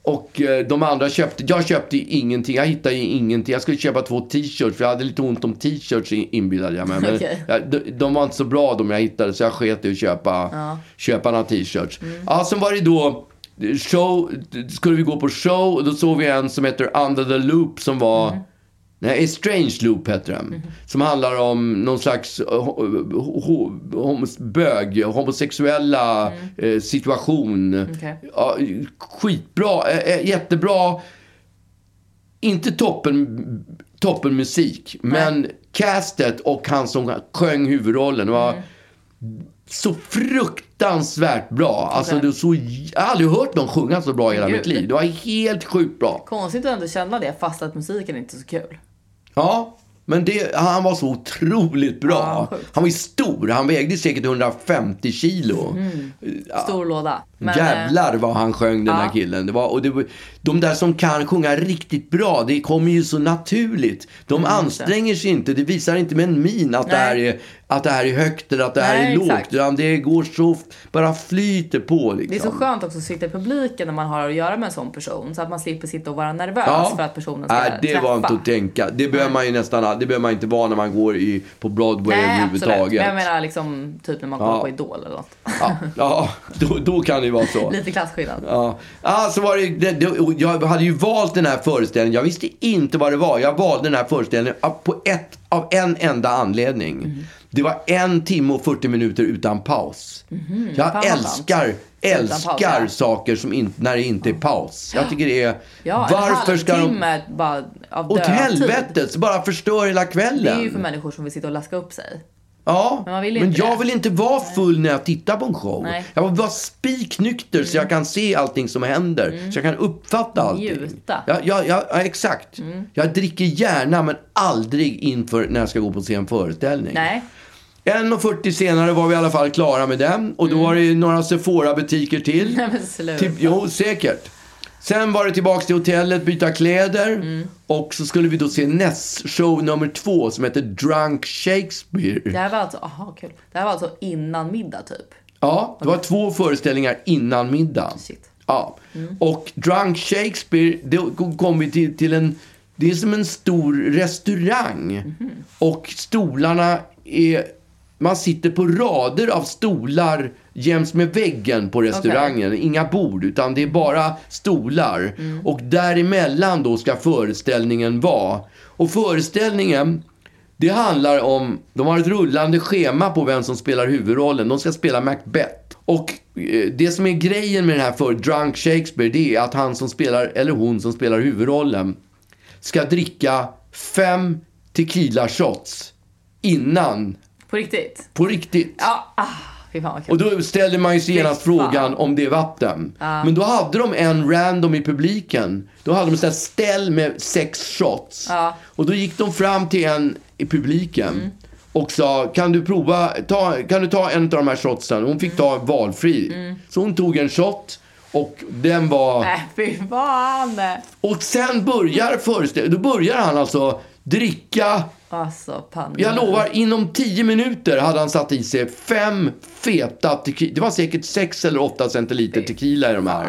och eh, de andra köpte, jag köpte ingenting, jag hittade ingenting. Jag skulle köpa två t-shirts, för jag hade lite ont om t-shirts in- inbillade jag mig. Men Okej. jag, de, de var inte så bra de jag hittade, så jag sket i att köpa, köpa några t-shirts. Mm. Ja, sen var det då show, skulle vi gå på show och då såg vi en som heter Under the Loop som var Mm. Nej, Strange Loop heter den. Mm-hmm. Som handlar om någon slags eh, ho- ho- bög, homosexuella eh, situation. Mm. Okej. Ja, skitbra, eh, eh, jättebra. Inte toppen, toppen musik, men castet och han som sjöng huvudrollen var så fruktansvärt bra. Alltså, det så, jag har aldrig hört någon sjunga så bra i hela Gud. mitt liv. Det var helt sjukt bra. Konstigt att ändå känna det fast att musiken inte är så kul. Ja, men det, han var så otroligt bra. Ja, han var ju stor. Han vägde säkert 150 kilo. Stor låda. Men, eh, Jävlar vad han sjöng den här ja. killen. Det var, och det, de där som kan sjunga riktigt bra, det kommer ju så naturligt. De Mm, anstränger sig inte. Det visar inte med en min att, det här, Nej. är, att det här är högt eller att det här Nej, är lågt. exakt. Utan det går så, bara flyter på liksom. Det är så skönt också att sitta i publiken när man har att göra med en sån person. Så att man slipper sitta och vara nervös Ja. för att personen ska Nej, det träffa. var inte att tänka. Det behöver man ju nästan det behöver man inte vara när man går i, på Broadway Nej, absolut. överhuvudtaget. Men jag menar liksom typ när man kollar Ja. på Idol eller något. Ja, ja då, då kan det ju vara så. Lite klasskillnad. Ja, ah, så var det, det, det, jag hade ju valt den här föreställningen. Jag visste inte vad det var. Jag valde den här föreställningen på ett, av en enda anledning. Mhm. Det var en timme och 40 minuter utan paus. Jag Mhm. Fan, älskar, älskar paus, ja. saker som inte, när det inte är paus. Jag tycker det är... Ja, varför ska de... bara av Åt helvete, så bara förstör hela kvällen. Det är ju för människor som vill sitta och läska upp sig. Ja, Men men jag det. vill inte vara full när jag tittar på en show. Nej. Mm. Jag vill vara spiknykter så jag kan se allting som händer. Så jag kan uppfatta allting. Njuta. Ja, ja, ja, exakt. Mm. Jag dricker gärna men aldrig inför när jag ska gå på se en föreställning. Nej. 1.40 senare var vi i alla fall klara med den. Och då var det några Sephora-butiker till. Mm. Nej. Typ, jo, säkert. Sen var det tillbaks till hotellet, byta kläder. Mm. Och så skulle vi då se näst show nummer två som heter Drunk Shakespeare. Det här var alltså, aha, kul. Det här var alltså innan middag typ. Ja, det var två föreställningar innan middag. Shit. Ja. Och Drunk Shakespeare, då kom vi till, till en... Det är som en stor restaurang. Och stolarna är... Man sitter på rader av stolar jäms med väggen på restaurangen. Inga bord, utan det är bara stolar. Och däremellan då ska föreställningen vara. Och föreställningen, det handlar om... De har ett rullande schema på vem som spelar huvudrollen. De ska spela Macbeth. Och eh, det som är grejen med den här för Drunk Shakespeare, det är att han som spelar, eller hon som spelar huvudrollen, ska dricka fem tequila shots innan, På riktigt. på riktigt. Ja, ah, fy fan vad kul. Och då ställer man ju sig genast frågan om det är vatten. Men då hade de en random i publiken. Då hade de så här ställ med sex shots. Ja. Och då gick de fram till en i publiken. Och sa, kan du prova, ta, kan du ta en av de här shotsen? Hon fick ta valfri. Så hon tog en shot. Och den var... Nej fy fan. Och sen börjar föreställningen, då börjar han alltså dricka Alltså panik. jag lovar, inom 10 minuter hade han satt i sig fem feta tequila. Det var säkert 6 eller 8 centiliter tequila i de här.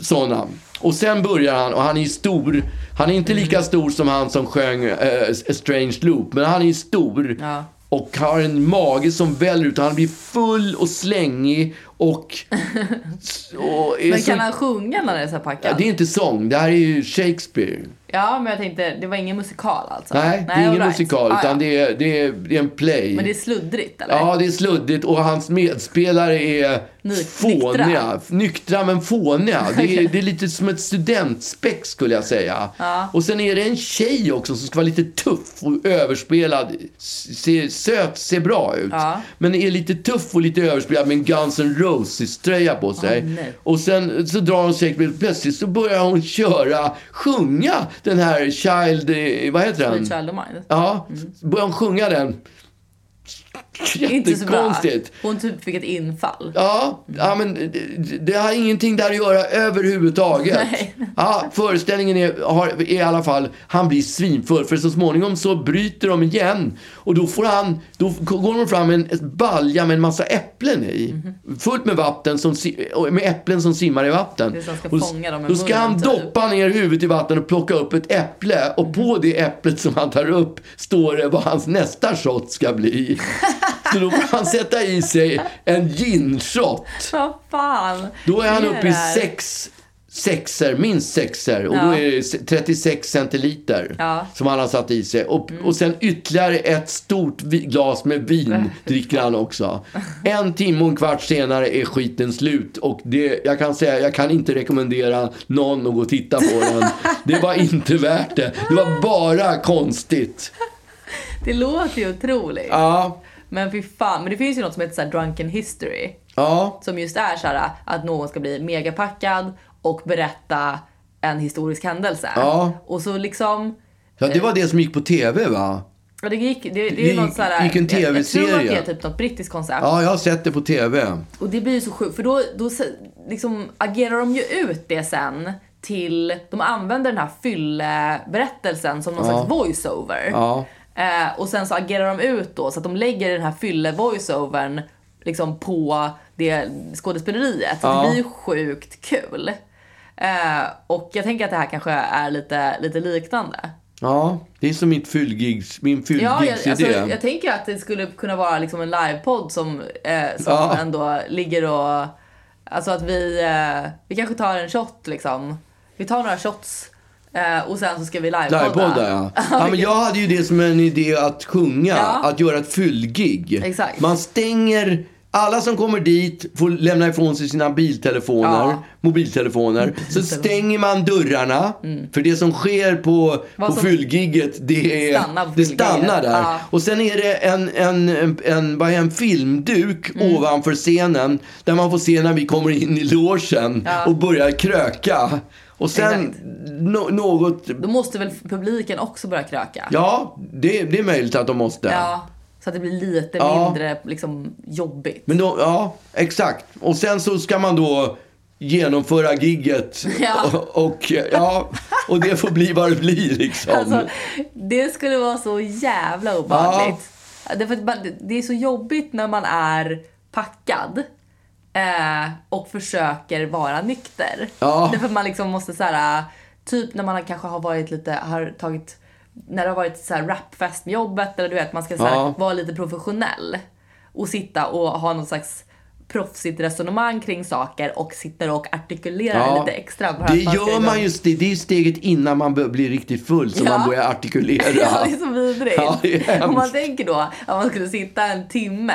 Såna. Och sen börjar han, och han är ju stor. Han är inte Mm. lika stor som han som sjöng eh, A Strange Loop. Men han är ju stor. Ja. Och har en mage som väller ut. Han blir full och slängig. Och... och Men så, kan han sjunga när det är så här ja, packat? det är inte sång, det här är ju Shakespeare. Ja, men jag tänkte, det var ingen musikal alltså? Nej, det är ingen right. musikal, Ah, utan ja. det, är, det, är, det är en play. Men det är sluddrigt eller? Ja, det är sluddigt och hans medspelare är Ny- fåniga. nyktra. Nyktra men fåniga. Det är, det är lite som ett studentspex skulle jag säga. Och sen är det en tjej också som ska vara lite tuff och överspelad. Se, söt, ser bra ut. Ja. Men är lite tuff och lite överspelad med en Guns N' Roses-tröja på sig. nej. och sen så drar hon Shakespeare plötsligt så börjar hon köra, sjunga den här Child, eh, vad heter den? Child of Mine. Ja, börjar hon sjunga den. Inte så bra. Jättekonstigt. Hon typ fick ett infall. Ja, ja men det, det har ingenting där att göra överhuvudtaget. Nej. Ja, föreställningen är, har, är i alla fall, han blir svinfull. För så småningom så bryter de igen. Och då får han, då går de fram med en balja med en massa äpplen i. Fullt med vatten, som, med äpplen som simmar i vatten. Mhm. Det är som ska Och fånga dem med Då ska han munnen, typ. doppa ner huvudet i vatten och plocka upp ett äpple. Och på det äpplet som han tar upp står det vad hans nästa shot ska bli. Så då får han sätta i sig en gin-shot. Vad fan. Då är han uppe i sex sexer, minst sexer. Och då Ja. är det 36 centiliter Ja. som han har satt i sig. Och, och sen ytterligare ett stort glas med vin dricker han också. En timme och en kvart senare är skiten slut. Och det, jag kan säga, jag kan inte rekommendera någon att gå och titta på den. Det var inte värt det. Det var bara konstigt. Det låter ju otroligt. Ja, Men fy fan. Men det finns ju något som heter så drunken history. ja, Som just är så här att någon ska bli megapackad och berätta en historisk händelse. Ja. Och så liksom... ja. Det var det som gick på tv va? Ja, det gick, det, det är Det ju något så här, gick en Jag, jag tror att TV-serie. det är typ något brittiskt koncept. Ja, jag har sett det på tv. Och det blir ju så sjukt, för då, då liksom agerar de ju ut det sen till, de använder den här fylleberättelsen som någon Ja. slags voiceover. Ja. Eh, och sen så agerar de ut då så att de lägger den här fylle-voiceovern liksom på det skådespeleriet. Så Ja. det blir ju sjukt kul. Eh, och jag tänker att det här kanske är lite, lite liknande. Ja, det är som mitt fyllgigs, min Ja, jag, fyllgigsidé. alltså, jag tänker att det skulle kunna vara liksom en livepodd som, eh, som Ja. ändå ligger och... Alltså att vi, eh, vi kanske tar en shot liksom. Vi tar några shots eh, och sen så ska vi livepodda. Livepodda, ja. ja. men jag hade ju det som en idé att sjunga, Ja. att göra ett fyllgig. Exakt. Man stänger, alla som kommer dit får lämna ifrån sig sina biltelefoner, Ja. mobiltelefoner. Så stänger man dörrarna, för det som sker på, Mm. Vad på som- fyllgigget, det, är, Stannar det stannar där. Ja. Och sen är det en, en, en, en, vad är en filmduk Mm. ovanför scenen, där man får se när vi kommer in i logen Ja. och börjar kröka. Och sen no, något Då måste väl publiken också börja kröka? Ja, det, det är möjligt att de måste. Ja, Så att det blir lite Ja. mindre liksom, jobbigt. Men då, ja, exakt. Och sen så ska man då genomföra gigget. Ja. Och, och, ja, och det får bli vad det blir liksom. Alltså, det skulle vara så jävla obehagligt. Man- Det är så jobbigt när man är packad eh, och försöker vara nykter. Ja. Därför man liksom måste så här, typ när man kanske har varit lite, har tagit, när det har varit så här rapfest med jobbet eller du vet, man ska så här, Ja. vara lite professionell och sitta och ha någon slags proffsigt resonemang kring saker och sitter och artikulerar Ja. lite extra. Det gör man just det. Det är steget innan man blir riktigt full som Ja. man börjar artikulera. Ja, det är så vidrigt. Ja, är. Om man tänker då att man skulle sitta en timme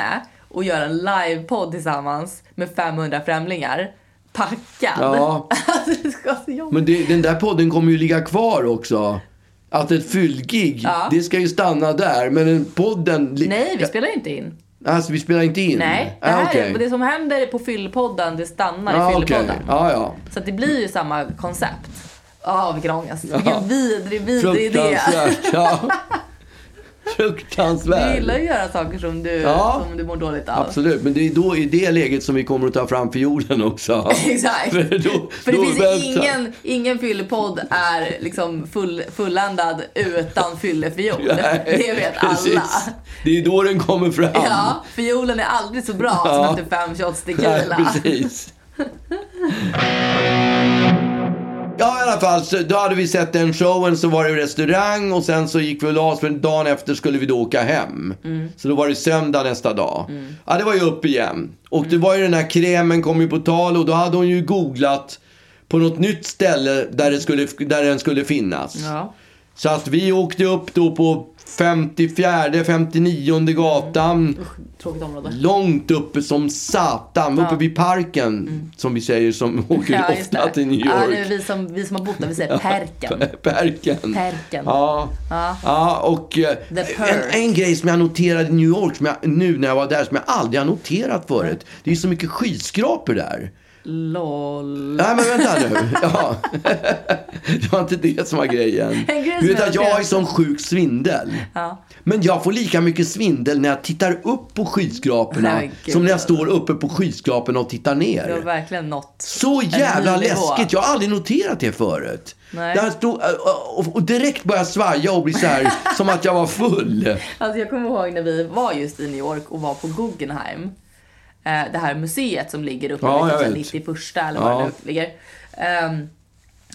och göra en livepodd tillsammans med 500 främlingar packad. Ja. Alltså det. Men det, den där podden kommer ju ligga kvar också. Att ett fyllgig, Ja. det ska ju stanna där. Men den podden... Nej, vi spelar inte in. Alltså vi spelar inte in? Nej, det, Ah, här, okej. det som händer på fyllpodden, det stannar Ja, i fyllpodden. Ja, ja. Så det blir ju samma koncept. Ja, vilken ångest. Vilken vidrig, vidrig idé. Fruktansvärt. Ja. Du Fruktansvärt. gillar att göra saker som du, Ja. som du mår dåligt av. Absolut, men det är då i det läget som vi kommer att ta fram fiolen också. Exakt. För då- För det finns ingen, ingen fyllepodd är liksom full, fulländad utan fyllefiol. Nej, det vet alla. precis. Det är då den kommer fram. Ja, fiolen är aldrig så bra som Ja. efter fem shots Nej, tequila. precis. Ja, i alla fall. Så då hade vi sett den showen, så var det restaurang och sen så gick vi och la oss för dagen efter skulle vi då åka hem. Så då var det söndag nästa dag. Ja, det var ju upp igen. Och det var ju den här krämen kom ju på tal och då hade hon ju googlat på något nytt ställe där, det skulle, där den skulle finnas. Ja. Så att vi åkte upp då på 54, 59 gatan. Område. Långt uppe som satan. Uppe vid parken. Som vi säger som åker Mm. Ja, ofta till New Ja, York. det är vi, som, vi som har bott där, vi säger Perken. Perken. Perken. Ja. Ja. ja, och eh, en, en grej som jag noterade i New York jag, nu när jag var där som jag aldrig har noterat förut. Det är så mycket skyskrapor där. LOL. Nej men vänta nu. Ja. Det var inte det som var grejen. En grej Du vet jag att jag har sån sjuk svindel. Ja. Men jag får lika mycket svindel när jag tittar upp på skyskraporna Nej, som när jag står uppe på skyskraporna och tittar Det har ner. verkligen nått Så jävla läskigt. Jag har aldrig noterat det förut. Nej. Där stod, och direkt började jag svaja och bli så här som att jag var full. Alltså jag kommer ihåg när vi var just i New York och var på Guggenheim. Eh, det här museet som ligger uppe Ja, vid jag typ vet. 91 eller vad Ja. det nu ligger. Ehm,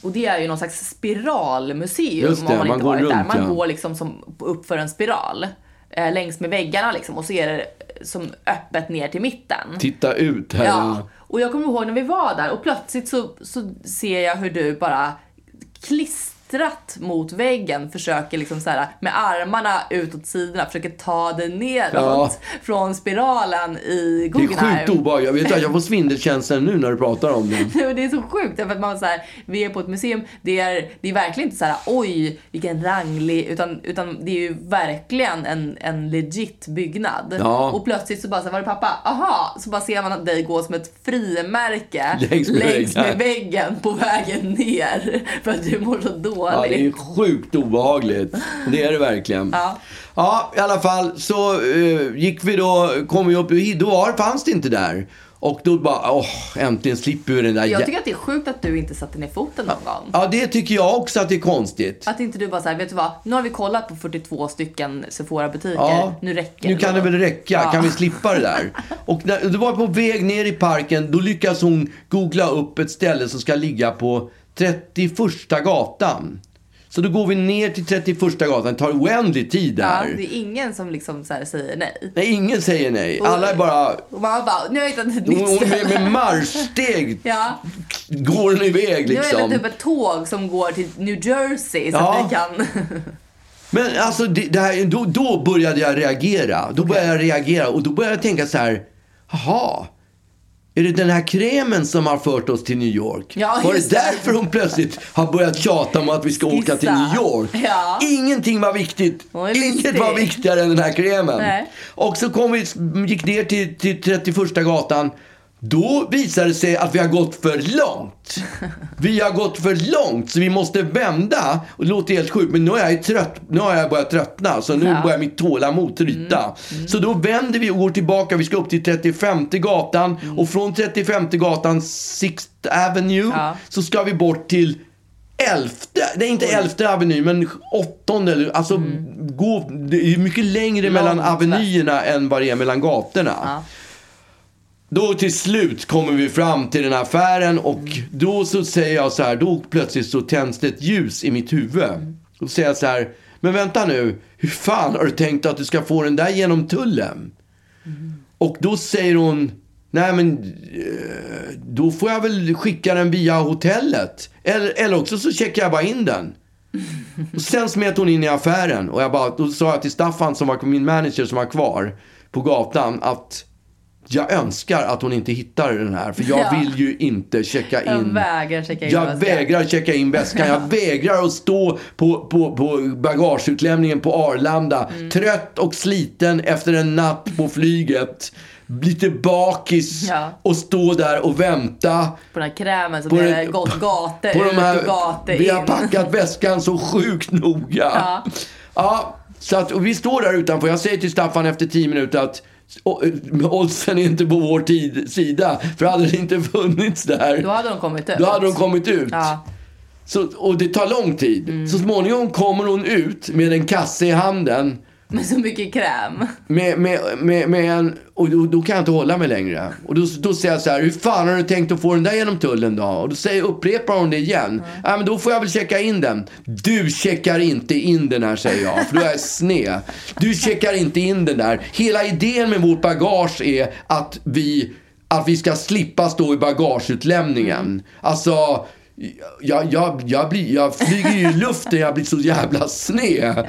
och det är ju någon slags spiralmuseum Just det, om man, man inte går varit där. runt, Man ja. går liksom som upp för en spiral. Eh, längs med väggarna liksom och så är det som öppet ner till mitten. Titta ut här. Ja, och jag kommer ihåg när vi var där och plötsligt så, så ser jag hur du bara klistrat mot väggen försöker liksom så här med armarna utåt sidorna försöker ta dig neråt Ja. från spiralen i Det är Guggenheim. sjukt obehagligt. Jag vet att jag får svindelkänslan nu när du pratar om det. Det är så sjukt därför att man så här, vi är på ett museum, det är, det är verkligen inte så här oj vilken ranglig, utan, utan det är ju verkligen en, en legit byggnad. Ja. Och plötsligt så bara så här, var det pappa? Aha! Så bara ser man dig gå som ett frimärke Längs med väggen. med väggen på vägen ner för att du mår så dåligt. Ja, det är sjukt obehagligt. Det är det verkligen. Ja. Ja, i alla fall så eh, gick vi då, kom vi upp hit, då var, fanns det inte där. Och då bara, åh, äntligen slipper vi den där Jag tycker att det är sjukt att du inte satte ner foten någon gång. Ja, det tycker jag också att det är konstigt. Att inte du bara såhär, vet du vad? Nu har vi kollat på 42 stycken Sephora-butiker. Ja, nu räcker Nu kan det väl räcka, Ja. kan vi slippa det där? Och när det var på väg ner i parken, då lyckas hon googla upp ett ställe som ska ligga på 31 gatan. Så då går vi ner till 31 gatan, det tar oändlig tid Ja, där. det är ingen som liksom säger nej. Nej, ingen säger nej. Alla är bara... Och man bara, nu har jag hittat ett nytt ställe. med marschsteg Ja, går den iväg nu är det liksom. typ ett tåg som går till New Jersey så Ja. att vi kan... Men alltså, det, det här, då, då började jag reagera. Då började jag reagera och då började jag tänka så här. Jaha, är det den här krämen som har fört oss till New York? Ja, var det därför hon plötsligt har börjat tjata om att vi ska åka till New York? Ja. Ingenting var viktigt. Inget var viktigare än den här krämen. Nej. Och så kom vi, gick ner till, till 31 gatan. Då visade det sig att vi har gått för långt. Vi har gått för långt så vi måste vända. Och det låter helt sjukt men nu är jag trött. Nu har jag börjat tröttna så nu Ja. börjar mitt tålamod tryta. Så då vänder vi och går tillbaka. Vi ska upp till 35 gatan och från 35 gatan 6th Avenue Ja. så ska vi bort till elfte, det är inte elfte aveny men åttonde, eller- alltså gå, det är mycket längre mellan Långt avenyerna än vad det är mellan gatorna. Ja. Då till slut kommer vi fram till den här affären och då så säger jag så här, då plötsligt så tänds det ett ljus i mitt huvud. Då säger jag så här, men vänta nu, hur fan har du tänkt att du ska få den där genom tullen? Och då säger hon, nej men eh, då får jag väl skicka den via hotellet. Eller, eller också så checkar jag bara in den. Och sen smet hon in i affären och jag bara, då sa jag till Staffan som var min manager som var kvar på gatan att jag önskar att hon inte hittar den här för jag Ja. vill ju inte checka Jag in. vägrar checka in Jag väskan. vägrar checka in väskan. Jag vägrar att stå på, på, på bagageutlämningen på Arlanda. Mm. Trött och sliten efter en natt på flyget. Lite bakis Ja. och stå där och vänta. På den här krämen den- det gått gator På ut de här, och gator vi har in. packat väskan så sjukt noga. Ja. Ja, så att, vi står där utanför. Jag säger till Staffan efter tio minuter att oddsen är inte på vår tid, sida. För hade det inte funnits där, Då hade de kommit ut. då hade de kommit ut. Ja. Så, och det tar lång tid. Mm. Så småningom kommer hon ut med en kasse i handen. Med så mycket kräm. med, med, med, med en, och då, då kan jag inte hålla mig längre. Och då, då säger jag så här, hur fan har du tänkt att få den där genom tullen då? Och då säger, upprepar hon det igen. Ja, men då får jag väl checka in den. Du checkar inte in den här, säger jag, för då är jag sned. Du checkar inte in den där. Hela idén med vårt bagage är att vi, att vi ska slippa stå i bagageutlämningen. Alltså, jag, jag, jag, blir, jag flyger ju i luften, jag blir så jävla sned.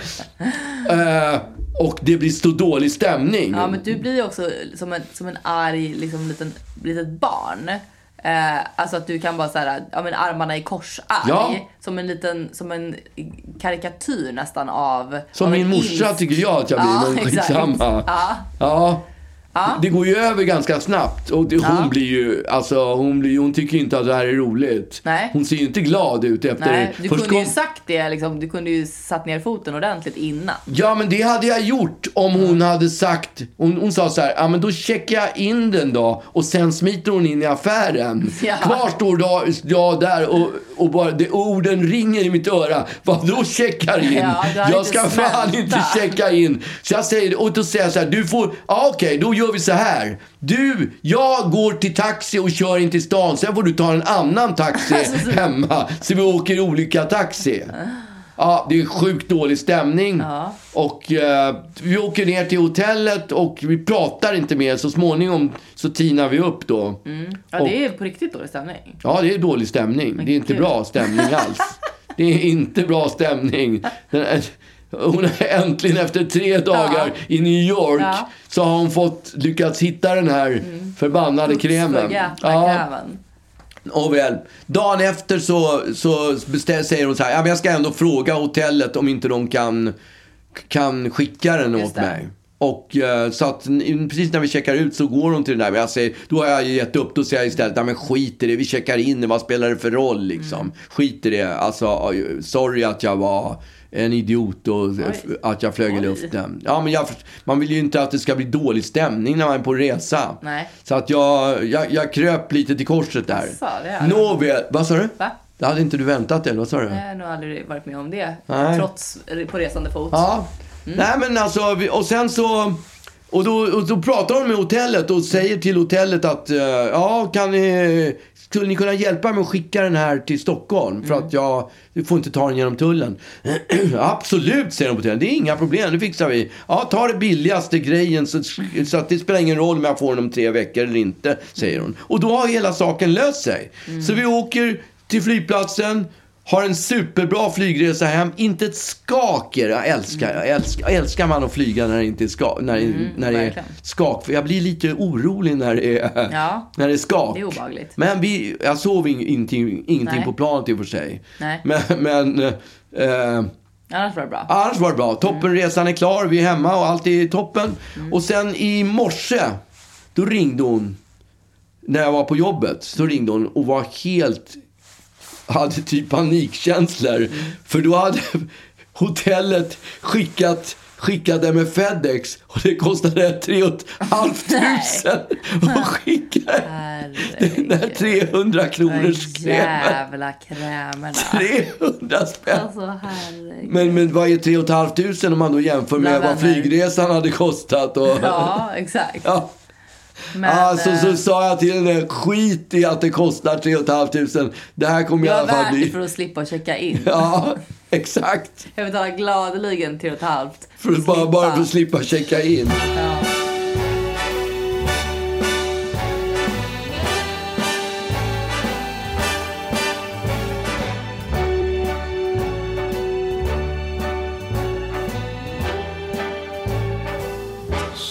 Eh, och det blir så dålig stämning. Ja, men du blir ju också som en, som en arg liksom, liten, litet barn. Eh, alltså att du kan bara såhär, ja men armarna i kors arg. Ja. Som en liten, som en karikatyr nästan av Som av min morsa ilsk- tycker jag att jag blir, Ja, men exakt. skitsamma. Ja. Ja. Ja. Det går ju över ganska snabbt. Och det, hon Ja. blir ju, alltså hon, blir, hon tycker ju inte att det här är roligt. Nej. Hon ser ju inte glad ut efter... Nej, du kunde ju kom- sagt det liksom, du kunde ju satt ner foten ordentligt innan. Ja, men det hade jag gjort om hon hade sagt... Hon, hon sa så här, ja men då checkar jag in den då och sen smiter hon in i affären. Ja. Kvar står jag där och, och bara, det, orden ringer i mitt öra. Vad då checkar in? Ja, jag ska fan smälta. inte checka in. Så jag säger, och då säger jag så här, du får, ja okej, då gör vi så här. Du, jag går till taxi och kör in till stan, sen får du ta en annan taxi hemma. Så vi åker olika taxi. Ja, det är sjukt dålig stämning. Ja. Och eh, vi åker ner till hotellet och vi pratar inte mer. Så småningom så tinar vi upp då. Ja, det är på riktigt dålig stämning. Ja, det är dålig stämning. det är inte gud. bra stämning alls. Det är inte bra stämning. Den hon har äntligen efter tre dagar i New York Ja. så har hon fått lyckats hitta den här förbannade kremen. Spaghetti, Ja, krämen. och väl. Dagen efter så, så säger hon så här, ja, men jag ska ändå fråga hotellet om inte de kan, kan skicka den Just åt det. mig. Och eh, så att precis när vi checkar ut så går hon till den där. Men jag säger, då har jag gett upp. Då säger jag istället, nej men skit i det. Vi checkar in. Vad spelar det för roll liksom? Mm. Skit i det. Alltså, sorry att jag var en idiot och f- att jag flög i Oj. luften. Ja, men jag, man vill ju inte att det ska bli dålig stämning när man är på resa. Nej. Så att jag, jag, jag kröp lite till korset där. Nåväl, vad sa du? Va? Det hade inte du väntat eller vad sa du? Jag har nog aldrig varit med om det. Nej. Trots på resande fot. Ja. Mm. Nej men alltså, och sen så... Och då, och då pratar hon med hotellet och säger till hotellet att eh, ja, kan ni, skulle ni kunna hjälpa mig att skicka den här till Stockholm? För Mm. att jag, du får inte ta den genom tullen. Absolut, säger de på hotellet. Det är inga problem, det fixar vi. Ja, ta det billigaste grejen så, så att det spelar ingen roll om jag får den om tre veckor eller inte, säger hon. Och då har hela saken löst sig. Mm. Så vi åker till flygplatsen. Har en superbra flygresa hem. Inte ett skaker. Jag älskar, jag älskar, jag älskar man att flyga när det inte är, ska, när, det- när det är skak. För jag blir lite orolig när det är, Ja. när det är skak. Det är obehagligt. Men vi, jag sov in, ingenting, ingenting Nej. på planet i och för sig. Nej. Men, men eh, Annars var det bra. annars var det bra. Toppenresan är klar, vi är hemma och allt är toppen. Mm. Och sen i morse, då ringde hon. När jag var på jobbet så ringde hon och var helt hade typ panikkänslor. För då hade hotellet skickat skickade med Fedex och det kostade 3 500 att skicka den där 300 kronors krämen. Krämerna. 300 spänn. Alltså. Men, men vad är 3 500 om man då jämför med vad flygresan hade kostat? Och, Ja, exakt. Ja. Men, Alltså så eh, sa jag till henne, skit i att det kostar 3 500. Det här kommer i det var alla fall värt det bli... för att slippa checka in. Ja, exakt. Jag betalar gladeligen till ett halvt. För att bara, bara för att slippa checka in. Ja.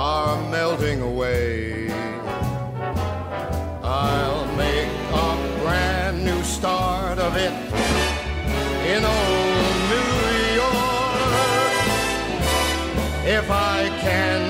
are melting away. I'll make a brand new start of it in old New York if I can